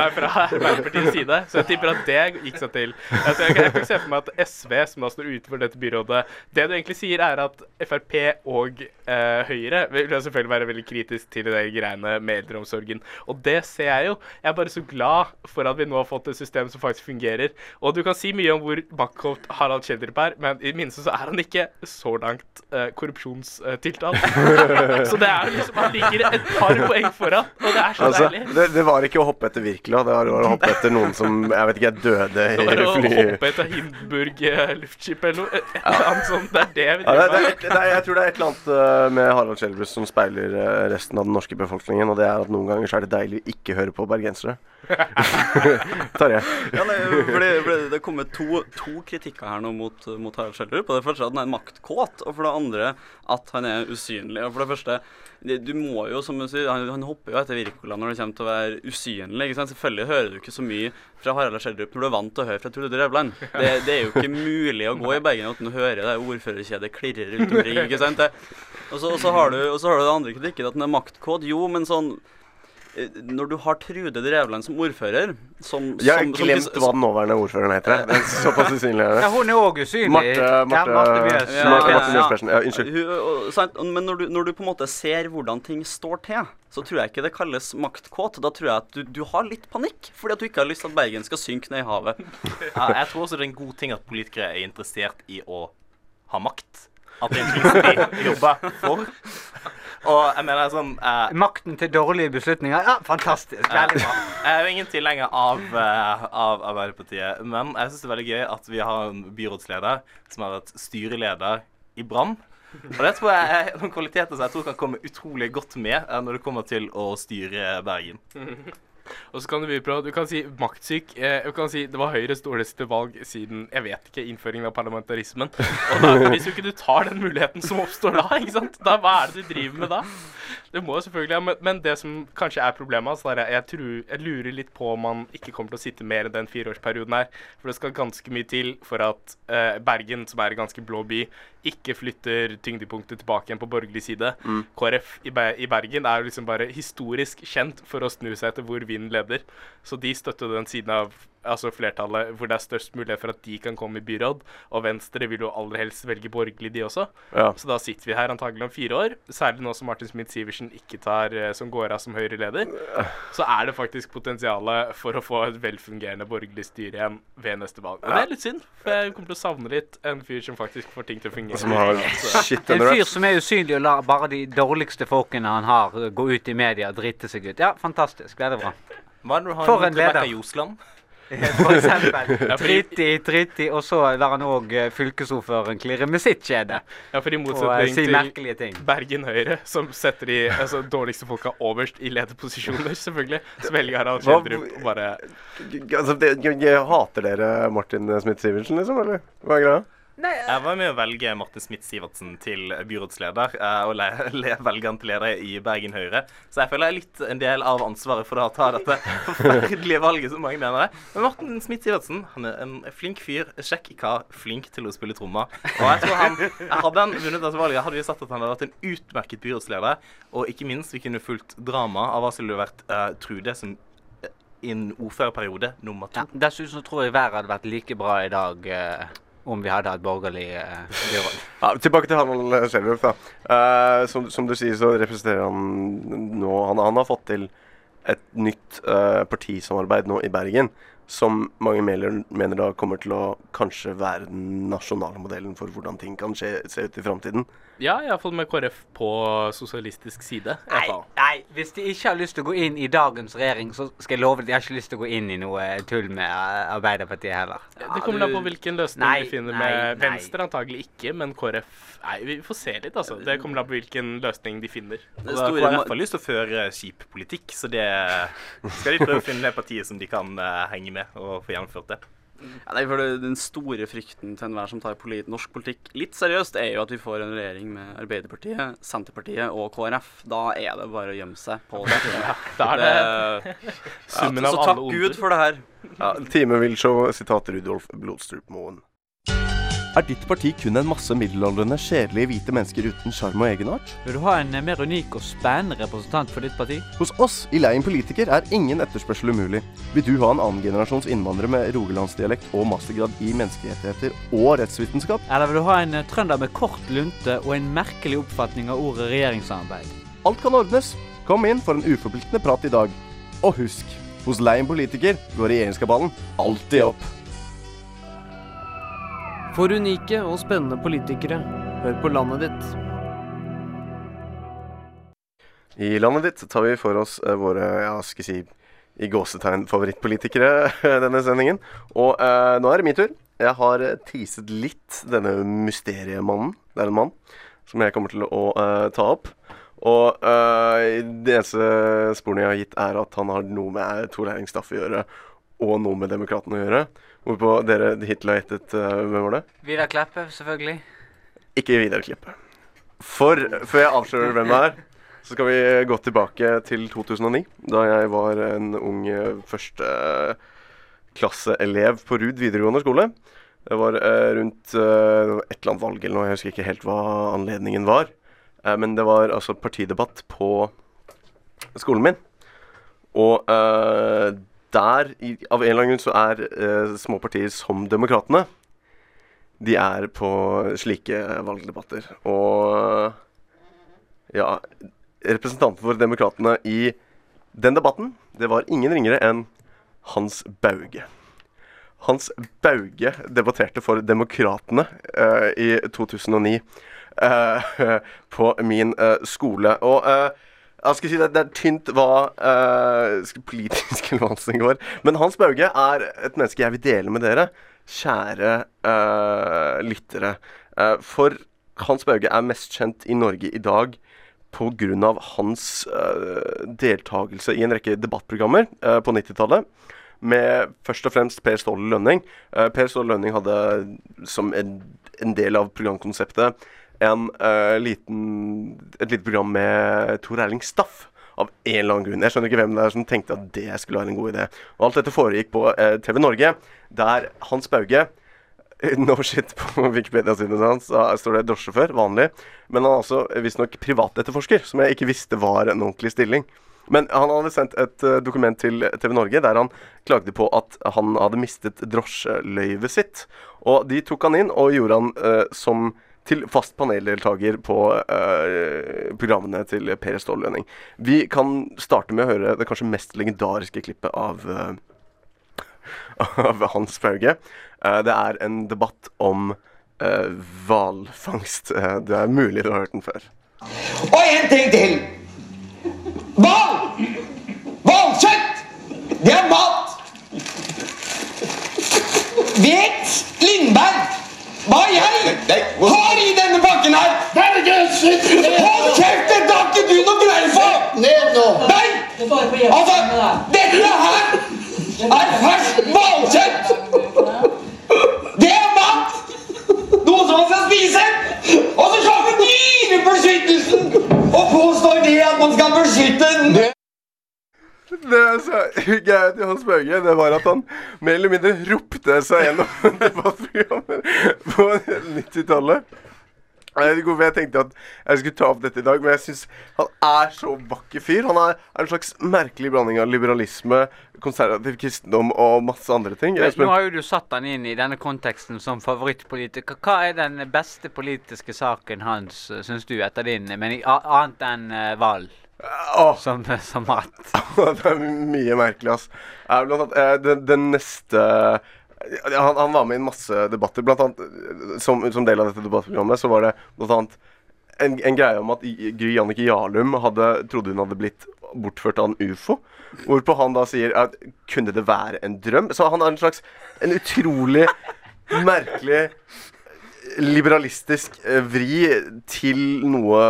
nei, fra Arbeiderpartiets side. Så jeg tipper at det gikk seg til. Altså, jeg, kan- jeg kan se for meg at SV, som da står utenfor dette byrådet Det du egentlig sier, er at Frp og eh, Høyre vil selvfølgelig være veldig kritisk til de greiene med eldreomsorgen. Og det ser jeg jo. Jeg er bare så glad for at vi nå har fått et system som faktisk fungerer. Og du kan si mye om hvor maktkokt Harald Kjeldrup er, men i minste så er han ikke så langt eh, korrupsjonstiltalt. så det er liksom Han ligger et par poeng foran, og det er så Altså, deilig. det, det var ikke å hoppe etter Wirkola, det var å hoppe etter noen som jeg vet ikke, døde i fly... hoppe etter Hindenburg eh, luftskip eller noe. Annet sånt. Det er det vi Ja, driver er med. er, jeg tror det er et eller annet uh, med Harald Schjelderup som speiler uh, resten av den norske befolkningen, og det er at noen ganger så er det deilig å ikke høre på bergensere. Tarjei. Ja, for det, for det, det kommer to, to kritikker her nå mot, mot Harald Schjelderup. Og det første at han er maktkåt, og for det andre at han er usynlig. Og for det første, du må jo, som du sier, han, han hopper jo etter Wirkola når det kommer til å være usynlig. ikke sant? Selvfølgelig hører du ikke så mye fra Harald Schjelderup når du er vant til å høre fra Trude Drevland. Det, det er jo ikke mulig å gå i Bergen uten å høre det ordførerkjedet klirre rundt omkring. ikke sant? Og, så, og, så har du, det andre kritikken, at han er maktkåt. Jo, men sånn når du har Trude Drevland som ordfører som, Jeg har som, som- glemt hva den nåværende ordføreren heter. Men såpass usynlig er det. Ja, hun er òg usynlig. Marte, Ja, Marte, Marte Mjøs. Ja, Marte, Marte Ja, unnskyld. Hun- og- Men når du, når du på en måte ser hvordan ting står til, så tror jeg ikke det kalles maktkåt. Da tror jeg at du, du har litt panikk, fordi at du ikke har lyst til at Bergen skal synke ned i havet. Ja, jeg tror også det er en god ting at politikere er interessert i å ha makt. At det er en ting de jobber for. Og jeg mener sånn eh, Makten til dårlige beslutninger. Ja, fantastisk. Veldig bra. Jeg er jo ingen tilhenger av, eh, av Arbeiderpartiet, men jeg syns det er veldig gøy at vi har en byrådsleder som har vært styreleder i Brann. Og det tror jeg er noen kvaliteter som jeg tror kan komme utrolig godt med eh, når det kommer til å styre Bergen. Og så kan du by på Du kan si maktsyk. Eh, du kan si det var Høyres dårligste valg siden jeg vet ikke, innføringen av parlamentarismen. Og da, hvis jo ikke du tar den muligheten som oppstår da, ikke sant? Da, hva er det du driver med da? Det må jo selvfølgelig ja, men, men det som kanskje er problemet altså, er jeg, tror, jeg lurer litt på om man ikke kommer til å sitte mer enn den fireårsperioden her. For det skal ganske mye til for at eh, Bergen, som er en ganske blå by, ikke flytter tyngdepunktet tilbake igjen på borgerlig side. Mm. KrF i, i Bergen er jo liksom bare historisk kjent for å snu seg etter hvor vinden leder. Så de støtter den siden av altså flertallet hvor det er størst mulighet for at de kan komme i byråd. Og Venstre vil jo aller helst velge borgerlig, de også. Ja. Så da sitter vi her antagelig om fire år. Særlig nå som Martin Smith-Sivertsen ikke tar eh, som går av som Høyre-leder. Så er det faktisk potensialet for å få et velfungerende borgerlig styre igjen ved neste valg. Og det er litt synd, for jeg kommer til å savne litt en fyr som faktisk får ting til å fungere. Som har shit En fyr som er usynlig og lar bare de dårligste folkene han har, gå ut i media og drite seg ut. Ja, fantastisk. Det er det bra. For en leder. For eksempel. Ja, fordi- Drit i, drit i, og så lar han òg fylkesordføreren klirre med sitt kjede. Ja, for i eh, motsetning si til ting. Bergen Høyre, som setter de altså, dårligste folka overst i lederposisjoner, selvfølgelig, så velger Harald Kjeldrup å bare Altså, det, jeg, jeg hater dere Martin Smith-Sivertsen, liksom? Eller hva er greia? Jeg var med å velge Martin Smith-Sivertsen til byrådsleder, eh, og le, le, velge han til leder i Bergen Høyre. Så jeg føler jeg er litt en del av ansvaret for å ta dette forferdelige valget, som mange mener det. Men Martin Smith-Sivertsen han er en flink fyr, kjekk kar, flink til å spille trommer. Og jeg tror han, Hadde han vunnet dette valget, hadde vi sett at han hadde vært en utmerket byrådsleder. Og ikke minst, vi kunne fulgt drama av hva som ville vært uh, Trude som eh, i en ordførerperiode nummer to. Ja, Dessuten så tror jeg været hadde vært like bra i dag eh, om vi hadde hatt borgerlig eh, byråd. Ja, tilbake til Harald Schjelderup. da. Eh, som, som du sier, så representerer han nå Han, han har fått til et nytt uh, partisamarbeid nå i Bergen. Som mange mener, mener da kommer til å kanskje være den nasjonale modellen for hvordan ting kan skje, se ut i framtiden. Ja, iallfall med KrF på sosialistisk side. Nei, Nei, hvis de ikke har lyst til å gå inn i dagens regjering, så skal jeg love at de har ikke lyst til å gå inn i noe tull med Arbeiderpartiet heller. Det kommer an på hvilken løsning Nei, de finner nei, med nei. Venstre. Antagelig ikke, men KrF Nei, vi får se litt, altså. Det kommer an på hvilken løsning de finner. Og da KrF har lyst til å føre kjip politikk, så det skal de prøve å finne det partiet som de kan eh, henge med og få gjennomført det. Ja, nei, for det, Den store frykten til enhver som tar polit norsk politikk litt seriøst, er jo at vi får en regjering med Arbeiderpartiet, Senterpartiet og KrF. Da er det bare å gjemme seg på det. det, er det summen av så takk. Gud for det her. Ja, Time vil show, sitat Rudolf Blodstrup Moen. Er ditt parti kun en masse middelaldrende, kjedelige hvite mennesker uten sjarm og egenart? Vil du ha en eh, mer unik og spennende representant for ditt parti? Hos oss i Leien politiker er ingen etterspørsel umulig. Vil du ha en annengenerasjons innvandrer med rogalandsdialekt og mastergrad i menneskerettigheter og rettsvitenskap? Eller vil du ha en eh, trønder med kort lunte og en merkelig oppfatning av ordet regjeringssamarbeid? Alt kan ordnes. Kom inn for en uforpliktende prat i dag. Og husk, hos Leien politiker går regjeringskabalen alltid opp. For unike og spennende politikere, hør på landet ditt. I landet ditt tar vi for oss eh, våre, ja, skal si, i gåsetegn favorittpolitikere denne sendingen. Og eh, nå er det min tur. Jeg har eh, teaset litt denne mysteriemannen. Det er en mann som jeg kommer til å eh, ta opp. Og eh, det eneste sporene jeg har gitt, er at han har noe med Tor Eiring Staff å gjøre, og noe med Demokratene å gjøre. Hvorpå dere hittil har gjettet uh, Hvem var det? Vidar Kleppe, selvfølgelig. Ikke Vidar Klippe. For før jeg avslører hvem det er, så skal vi gå tilbake til 2009, da jeg var en ung eh, førsteklasseelev på Rud videregående skole. Det var eh, rundt eh, et eller annet valg eller noe, jeg husker ikke helt hva anledningen var. Eh, men det var altså partidebatt på skolen min. Og eh, der, i, av en eller annen grunn, så er eh, små partier som Demokratene de er på slike valgdebatter. Og ja Representanten for Demokratene i den debatten, det var ingen ringere enn Hans Bauge. Hans Bauge debatterte for Demokratene eh, i 2009 eh, på min eh, skole. Og eh, jeg skal si det, det er tynt hva uh, politisk relevansen går. Men Hans Bauge er et menneske jeg vil dele med dere, kjære uh, lyttere. Uh, for Hans Bauge er mest kjent i Norge i dag pga. hans uh, deltakelse i en rekke debattprogrammer på 90-tallet. Med først og fremst Per Ståle Lønning. Per Ståle Lønning hadde som en, en del av programkonseptet en, uh, liten, et lite program med Tor Erling Staff. Av en eller annen grunn. Jeg skjønner ikke hvem det er som tenkte at det skulle være en god idé. Og Alt dette foregikk på uh, TV Norge, der Hans Bauge No shit på Wikipedia-siden hans så står det drosjesjåfør, vanlig. Men han er også visstnok privatetterforsker, som jeg ikke visste var en ordentlig stilling. Men han hadde sendt et eh, dokument til TV Norge der han klagde på at han hadde mistet drosjeløyvet sitt. Og de tok han inn og gjorde han eh, som til fast paneldeltaker på uh, programmene til Per Ståle Lønning. Vi kan starte med å høre det kanskje mest legendariske klippet av uh, av Hans Bauge. Uh, det er en debatt om eh, hvalfangst. Eh, det er mulig du har hørt den før. Og en ting til. Hval! Hvalkjøtt! Det er mat! Vet Lindberg hva jeg har i denne pakken her? Hold kjeft! Dette har ikke du noe greie for! Ned nå! Nei! Altså, dette her er ferskt hvalkjøtt! Det er mat! Noe som man skal spise! Og så kommer dyrebeskyttelsen og påstår det at man skal beskytte den! Det så gøy til Hans Børge det var at han mer eller mindre ropte seg gjennom debattprogrammer på 90-tallet. Jeg hvorfor jeg tenkte at jeg skulle ta opp dette i dag, men jeg syns han er så vakker fyr. Han er, er en slags merkelig blanding av liberalisme, konservativ kristendom og masse andre ting. Men, nå har jo du satt han inn i denne konteksten som favorittpolitiker. Hva er den beste politiske saken hans, syns du, etter din mening? Annet enn uh, Val? Som, som mat. det er mye merkelig, ass. Blant annet, eh, den, den neste han, han var med i en masse debatter. Blant annet, som, som del av dette debattprogrammet så var det blant annet en, en greie om at Gry Jannicke Jarlum hadde, trodde hun hadde blitt bortført av en ufo. Hvorpå han da sier at kunne det være en drøm? Så han er en slags En utrolig merkelig liberalistisk eh, vri til noe,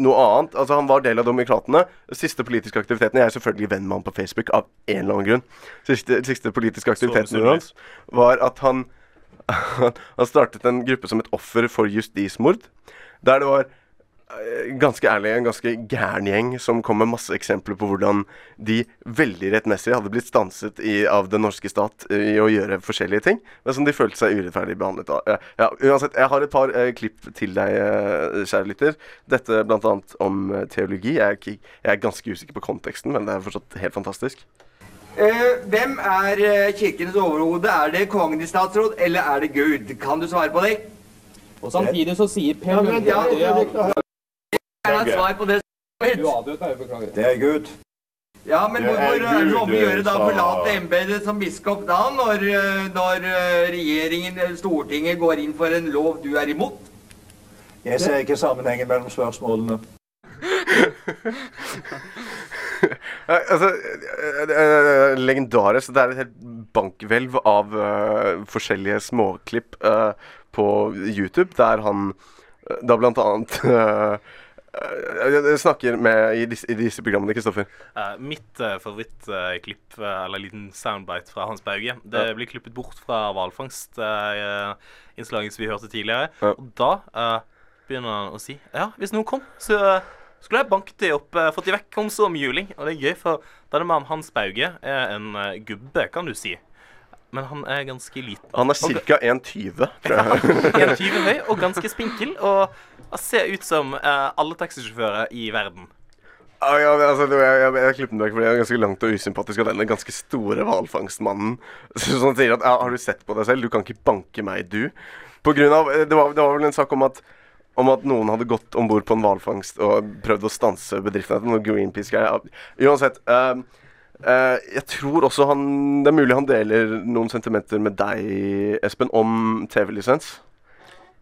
noe annet. Altså Han var del av Demokratene. Siste politiske aktiviteten Jeg er selvfølgelig venn med han på Facebook av en eller annen grunn. Siste, siste politiske aktiviteten hans var at han Han startet en gruppe som et offer for justismord. Der det var ganske ærlig en ganske gæren gjeng som kom med masse eksempler på hvordan de veldig rettmessig hadde blitt stanset i, av den norske stat eh, i å gjøre forskjellige ting, men som de følte seg urettferdig behandlet av. Ja, uansett, jeg har et par eh, klipp til deg, eh, kjære lytter. Dette bl.a. om eh, teologi. Jeg er, ikke, jeg er ganske usikker på konteksten, men det er fortsatt helt fantastisk. Uh, hvem er kirkenes overhode? Er det kongen i statsråd, eller er det Gud? Kan du svare på det? Og samtidig så sier Per Lunde ja, Jeg har svar på det. Du avbrøt meg, beklager. Det er Gud. Ja, men Det hvorfor er det så om å gjøre da forlate embetet som biskop da, når, eh, når eh, regjeringen, eller Stortinget, går inn for en lov du er imot? Jeg ser ikke sammenhengen mellom spørsmålene. Altså, eh, det legendarisk. Det er et helt bankhvelv av uh, forskjellige småklipp uh, på YouTube, der han eh, da blant annet eh, eh, snakker med i disse, i disse programmene, Kristoffer. Uh, mitt uh, favorittklipp, eh, eller liten soundbite fra Hans Bauge, det Ja. blir klippet bort fra hvalfangstinnslaget som vi hørte tidligere. Ja. Og da begynner han å si Ja, hvis noen kom, så skulle jeg banket de opp, uh, fått de vekk om så om juling. Og det er gøy, for denne mannen Hans Bauge er en gubbe, kan du si. Men han er ganske liten. Han er ca. 1,20, tror jeg. 1,20 høy og ganske spinkel. Og ser ut som eh, alle taxisjåfører i verden. Ah, ja, altså, jeg, jeg, jeg klippet den vekk fordi jeg er ganske langt og usympatisk av denne ganske store hvalfangstmannen. Som sier at ja, 'Har du sett på deg selv? Du kan ikke banke meg, du'. På grunn av, det, var, det var vel en sak om at om at noen hadde gått om bord på en hvalfangst og prøvd å stanse bedriften. Noe Greenpeace-greier. Uansett. eh, jeg tror også han Det er mulig han deler noen sentimenter med deg, Espen, om TV-lisens.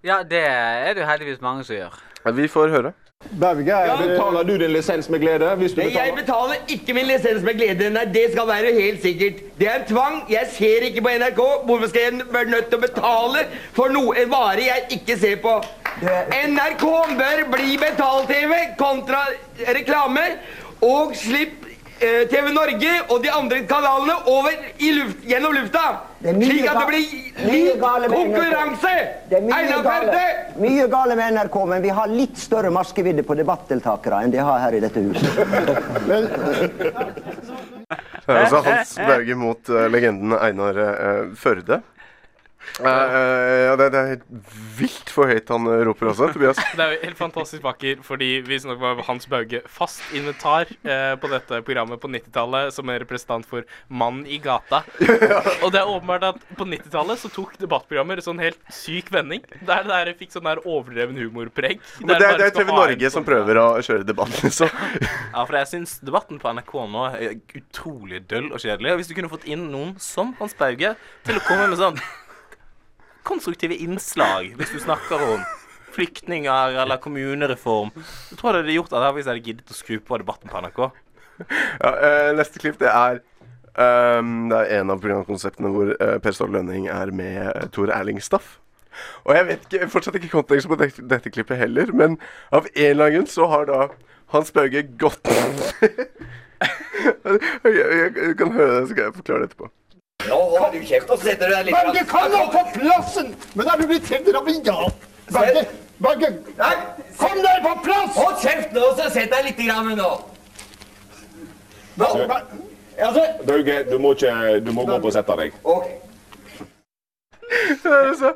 Ja, det er det jo heldigvis mange som gjør. Vi får høre. Berge, betaler du din lisens med glede? Hvis du Nei, jeg betaler? betaler ikke min lisens med glede. Nei, det skal være helt sikkert. Det er en tvang. Jeg ser ikke på NRK. Hvorfor skal jeg være nødt til å betale for noe, en vare jeg ikke ser på? NRK bør bli betalt-TV kontra reklame. Og slipp eh, TV Norge og de andre kanalene over i luft, gjennom lufta. Slik at det blir lik konkurranse. Det er mye Einar gale, Førde. mye gale med NRK, men vi har litt større maskevidde på debattdeltakere enn de har her i dette huset. Altså Hans Berge mot eh, legenden Einar eh, Førde. Eh, eh, ja, det, det er helt vilt for høyt han roper også, Tobias. Det er jo helt fantastisk vakker, fordi vi snakker var Hans Bauge fast inventar eh, på dette programmet på 90-tallet som en representant for Mann i gata. Og det er åpenbart at på 90-tallet så tok debattprogrammer sånn helt syk vending. Der det der fikk sånn der overdreven humorpreg. Men det, er- er TV Norge som sånn- prøver å kjøre debatten, liksom. Ja, for jeg syns debatten på NRK nå er utrolig døll og kjedelig. Og hvis du kunne fått inn noen som Hans Bauge til å komme med sånn konstruktive innslag, hvis du snakker om flyktninger eller kommunereform, så tror det hadde gjort at jeg hadde giddet å skru på debatten på NRK. ja, øh, Neste klipp, det er Um, Det er en av programkonseptene hvor uh, Per Ståle Lønning er med uh, Tor Erling Staff. Og jeg vet ikke, fortsatt ikke kontekst på dette, dette klippet heller, men av en eller annen grunn så har da Hans Bauge gått jeg, jeg, jeg kan høre det, så skal jeg forklare det etterpå. Nå holder du kjeft og setter du deg litt Berge, kom nå på plassen! Men er du blitt helt rabiat? Berge, Berge, kom deg på plass! Hold kjeft nå, så sett deg litt grann nå. Nå, altså, Bauge, du må, ikke, du må gå opp og sette deg. Det altså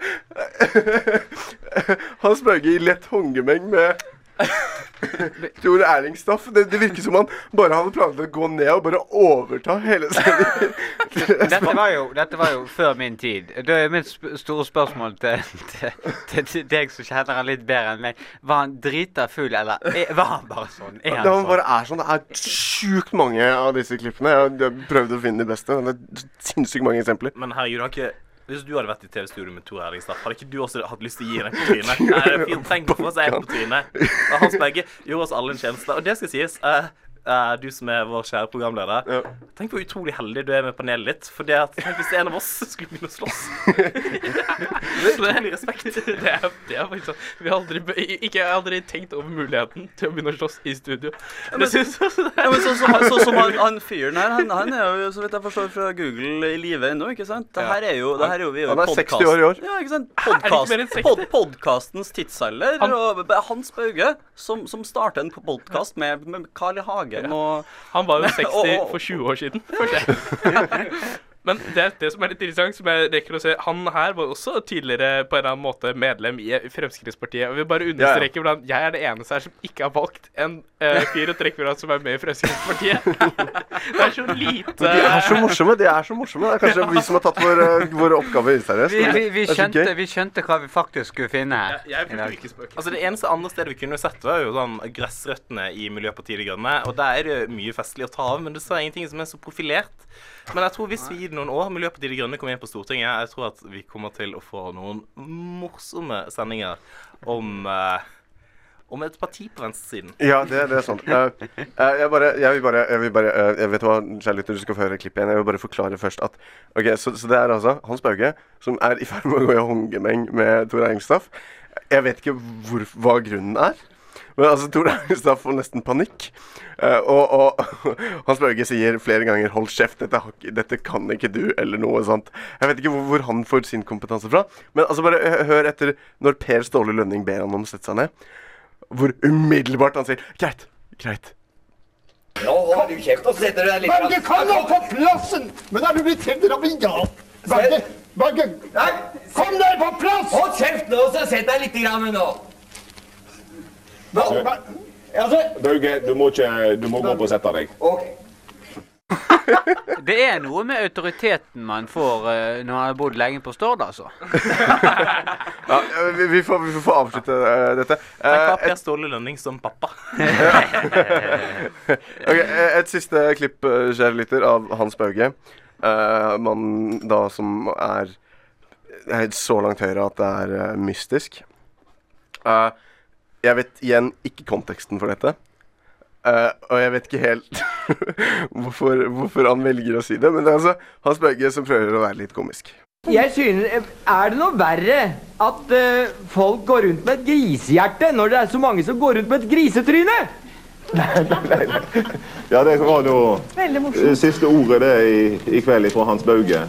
Hans Bauge i lett håndgemeng med Tor Erling Staff. Det, det virker som han bare hadde planlagt å gå ned og bare overta hele sendingen. Dette var, jo, dette var jo før min tid. Da er mitt sp store spørsmål til, til, til, til deg som kjenner han litt bedre enn meg. Var han drita full, eller er, var han bare sånn? Er Det han han sånn? bare er sånn. Det er sjukt mange av disse klippene. Jeg har- jeg prøvd å finne de beste. Det er sinnssykt mange eksempler. Men herregud, har ikke Hvis du hadde vært i TV-studio med Tor Erlingstad, hadde ikke du også hatt lyst til å gi den på trynet? Nei, det er fint, tenk på seg en på trynet. Og Hans Begge gjorde oss alle en tjeneste. Og det skal sies, eh, eh, du som er vår kjære programleder, tenk hvor utrolig heldig du er med panelet ditt. For det at, tenk hvis en av oss skulle begynne å slåss. det er utrolig respekt. Det er, det er faktisk sånn. Vi har aldri, ikke, jeg har aldri tenkt over muligheten til å begynne å slåss i studio. men- Det synes jeg Ja, men sånn som så, som han, han fyren her, han, han er jo, så vidt jeg forstår, fra Google i live ennå, ikke sant? Det her er jo, det her er jo vi er jo Han er 60 år i år. Ja, ikke sant? Podcast, 60? pod, podcastens tidsalder. og Hans Bauge, som, som starter en podcast med, med Carl I. Hagen og Han var jo 60 og- og- for 20 år siden. Men det det som er litt interessant, som jeg rekker å se Han her var også tidligere på en eller annen måte medlem i Fremskrittspartiet. Og vi bare understreker hvordan jeg er det eneste her som ikke har valgt en uh, fyr å trekke fra som er med i Fremskrittspartiet. det er så lite Men de er så morsomme. De er så morsomme. Det er kanskje vi som har tatt vår, vår våre oppgaver useriøst. Vi, vi, vi, skjønte, vi skjønte hva vi faktisk skulle finne her. Ja. Altså Det eneste andre stedet vi kunne sett, var jo sånn gressrøttene i Miljøpartiet De Grønne. Og der er det mye festlig å ta av, men det er ingenting som er så profilert. Men jeg tror hvis vi gir det noen år, Miljøpartiet De Grønne kommer inn på Stortinget, jeg tror at vi kommer til å få noen morsomme sendinger om eh, om et parti på venstresiden. Ja, det, det er sant. Jeg, bare, jeg vil bare, jeg vil bare eh, Jeg vet hva, kjære du skal få høre klippet igjen. Jeg vil bare forklare først at Ok, Så, så det er altså Hans Bauge som er i ferd med å gå i håndgemeng med Tor Engstaff Jeg vet ikke hvor, hva grunnen er. Men altså, Tor Eiringstaff får nesten panikk. Eh, og, og Hans Børge sier flere ganger 'hold kjeft, dette, dette kan ikke du', eller noe sånt. Jeg vet ikke hvor, hvor han får sin kompetanse fra. Men altså bare hør etter når Per Ståle Lønning ber han om å sette seg ned. Hvor umiddelbart han sier 'greit, greit'. Nå holder du kjeft og setter deg litt Berge, kom nå på plassen! Men er du blitt helt rabiat? Berge, Berge, kom deg på plass! Hold kjeft nå, så sett deg litt grann nå. Altså, Bauge, du må ikke Du må gå opp og sette deg. Det er noe med autoriteten man får uh, når man har bodd lenge på Stord, altså. Ja, vi, vi, får, vi får avslutte uh, dette. Uh, Eh, Per Ståle Lønning som pappa. ok, eh, Et siste klipp, kjære lytter, av Hans Bauge. Uh, Mannen da som er er så langt høyre at det er mystisk. Eh, jeg vet igjen ikke konteksten for dette. Uh, og jeg vet ikke helt hvorfor, hvorfor han velger å si det, men det er altså Hans Bauge som prøver å være litt komisk. Jeg synes, Er det noe verre at uh, folk går rundt med et grisehjerte når det er så mange som går rundt med et grisetryne? Nei, nei, nei. Ja, det var da eh, siste ordet det i, i kveld fra Hans Bauge.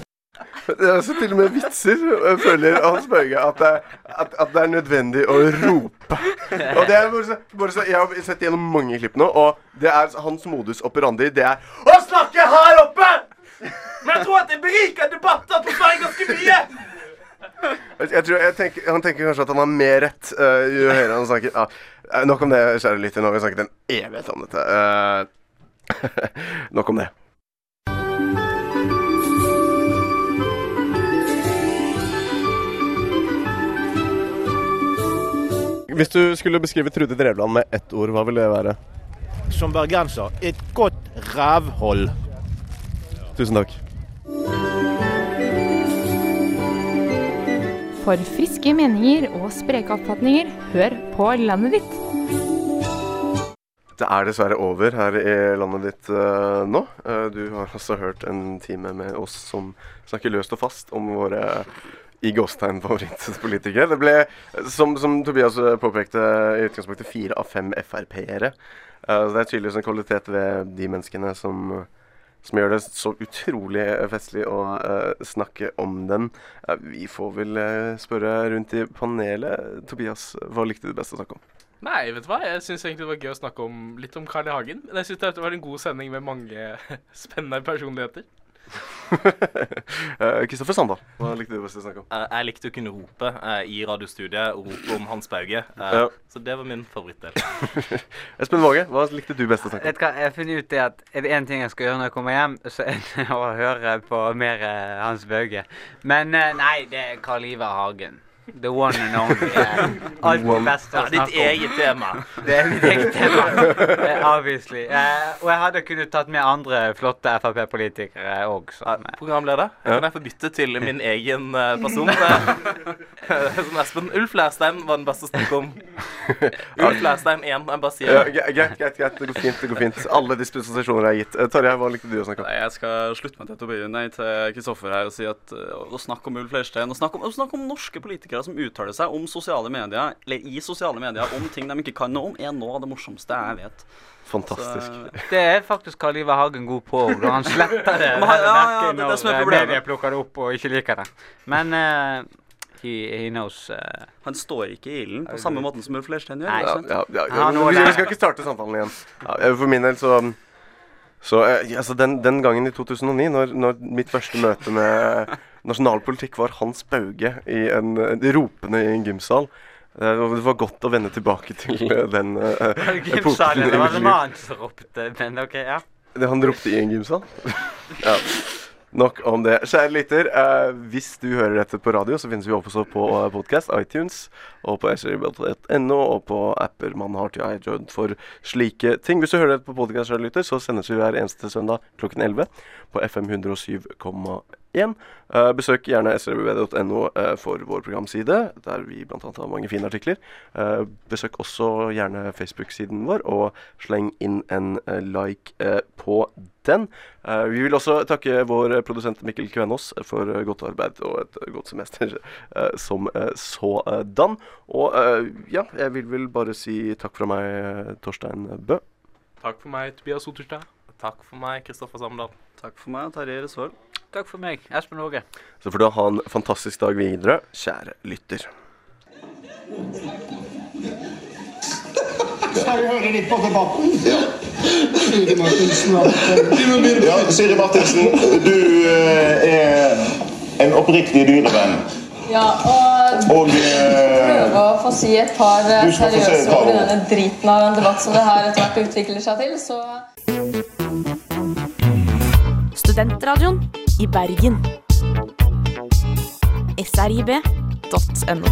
Det er altså til og med vitser, Jeg føler Hans Børge, at, det- at, at det er nødvendig å rope. Og det er bare så, bare så, Jeg har sett gjennom mange klipp nå, og det er hans modus operandi. Det er å snakke her oppe! Men jeg tror at det beriker debatter på Sverige ganske mye! Jeg tror, jeg tenker, han tenker kanskje at han har mer rett uh, jo høyere han snakker. Ja, eh, nok om det, kjære lytter. Nå har vi snakket en evighet om dette. Uh, nok om det. Hvis du skulle beskrive Trude Drevland med ett ord, hva ville det være? Som bergenser et godt rævhold. Tusen takk. For friske meninger og spreke oppfatninger, hør på landet ditt. Det er dessverre over her i landet ditt uh, nå. Uh, du har altså hørt en time med oss som snakker løst og fast om våre i gåstegn favorittpolitiker. Det ble, som, som Tobias eh, påpekte, i utgangspunktet fire av fem Frp-ere. Uh, så det er tydeligvis en kvalitet ved de menneskene som, som gjør det så utrolig festlig å uh, snakke om den. Uh, vi får vel eh, spørre rundt i panelet. Tobias, hva likte du best å snakke om? Nei, vet du hva? Jeg syns egentlig det var gøy å snakke om, litt om Carl I. Hagen. Men jeg syns det var en god sending med mange spennende personligheter. Eh, Kristoffer Sandal, hva likte du best å snakke om? Eh, jeg likte å kunne rope eh, i radiostudiet og rope om Hans Bauge. Ja. Så det var min favorittdel. Espen Våge, hva likte du best å snakke om? Vet hva, jeg har funnet ut det at er det én ting jeg skal gjøre når jeg kommer hjem, så er det å høre på mer Hans Bauge. Men nei, det er Karl Ivar Hagen. The one and only. Alt det beste å ditt snakke om. eget tema. Det er mitt eget tema. eh, Obviously. Eh, og jeg hadde kunnet tatt med andre flotte Frp-politikere òg. Programleder, kan jeg få bytte til min egen eh, person? Som Espen. Ulf Lærstein var den beste å snakke om. Ulf Lærstein 1. Jeg bare sier det. greit, greit, greit. Det går fint. det går fint Alle dispensasjoner er gitt. Tarjei, hva likte du å snakke om? Nei, jeg skal slutte meg til Tobias, nei, til Kristoffer her og si at å snakke om Ulf Leirstein og snakke om, å snakke om norske politikere som uttaler seg om sosiale medier, eller i sosiale medier, om ting de ikke kan noe om, er noe av det morsomste jeg vet. Fantastisk. Så, Det er faktisk Karl Ivar Hagen god på når han sletter det ja, ja, det er det som er når eh, media plukker det opp og ikke liker det. Men uh, he, he knows uh, Han står ikke i ilden på samme måten som Ulf Leirstein gjør. Ja, ja, ja, Ja, vi, vi skal ikke starte samtalen igjen. Ja, eh, for min del så så eh, altså den, den gangen i 2009, når, når mitt første møte med nasjonalpolitikk var Hans Bauge i en, eh, ropende i en gymsal eh, Det var godt å vende tilbake til eh, den uh, det epoken Det var en annen som ropte, men OK, ja. Det han ropte i en gymsal? ja. Nok om det. Kjære lytter, eh, hvis du hører dette på radio, så finnes vi også på podkast, iTunes, og på srib.no, og på apper man har til iJoid for slike ting. Hvis du hører dette på podkast, lytter, så sendes vi hver eneste søndag klokken 11 på FM 107,1. Eh, besøk gjerne srbb.no eh, for vår programside, der vi bl.a. har mange fine artikler. Eh, besøk også gjerne Facebook-siden vår, og sleng inn en like på den. Vi vil også takke vår produsent Mikkel Kvenås for godt arbeid og et godt semester som sådan. Og ja, jeg vil vel bare si takk fra meg, Torstein Bø. Takk for meg, Tobias Otterstad. Takk for meg, Kristoffer Samdal. Takk for meg, Terje Resvold. Takk for meg, Espen Åge. Så får du ha en fantastisk dag videre, kjære lytter. Skal vi høre litt på debatten? Ja. Siri Martinsen. Ja, Siri Martinsen, du eh, er en oppriktig dyrevenn. Ja, og Og prøver prøve å få si et par eh, seriøse ord i denne driten av en debatt som det her etter hvert utvikler seg til, så Studentradioen i Bergen. srib.no.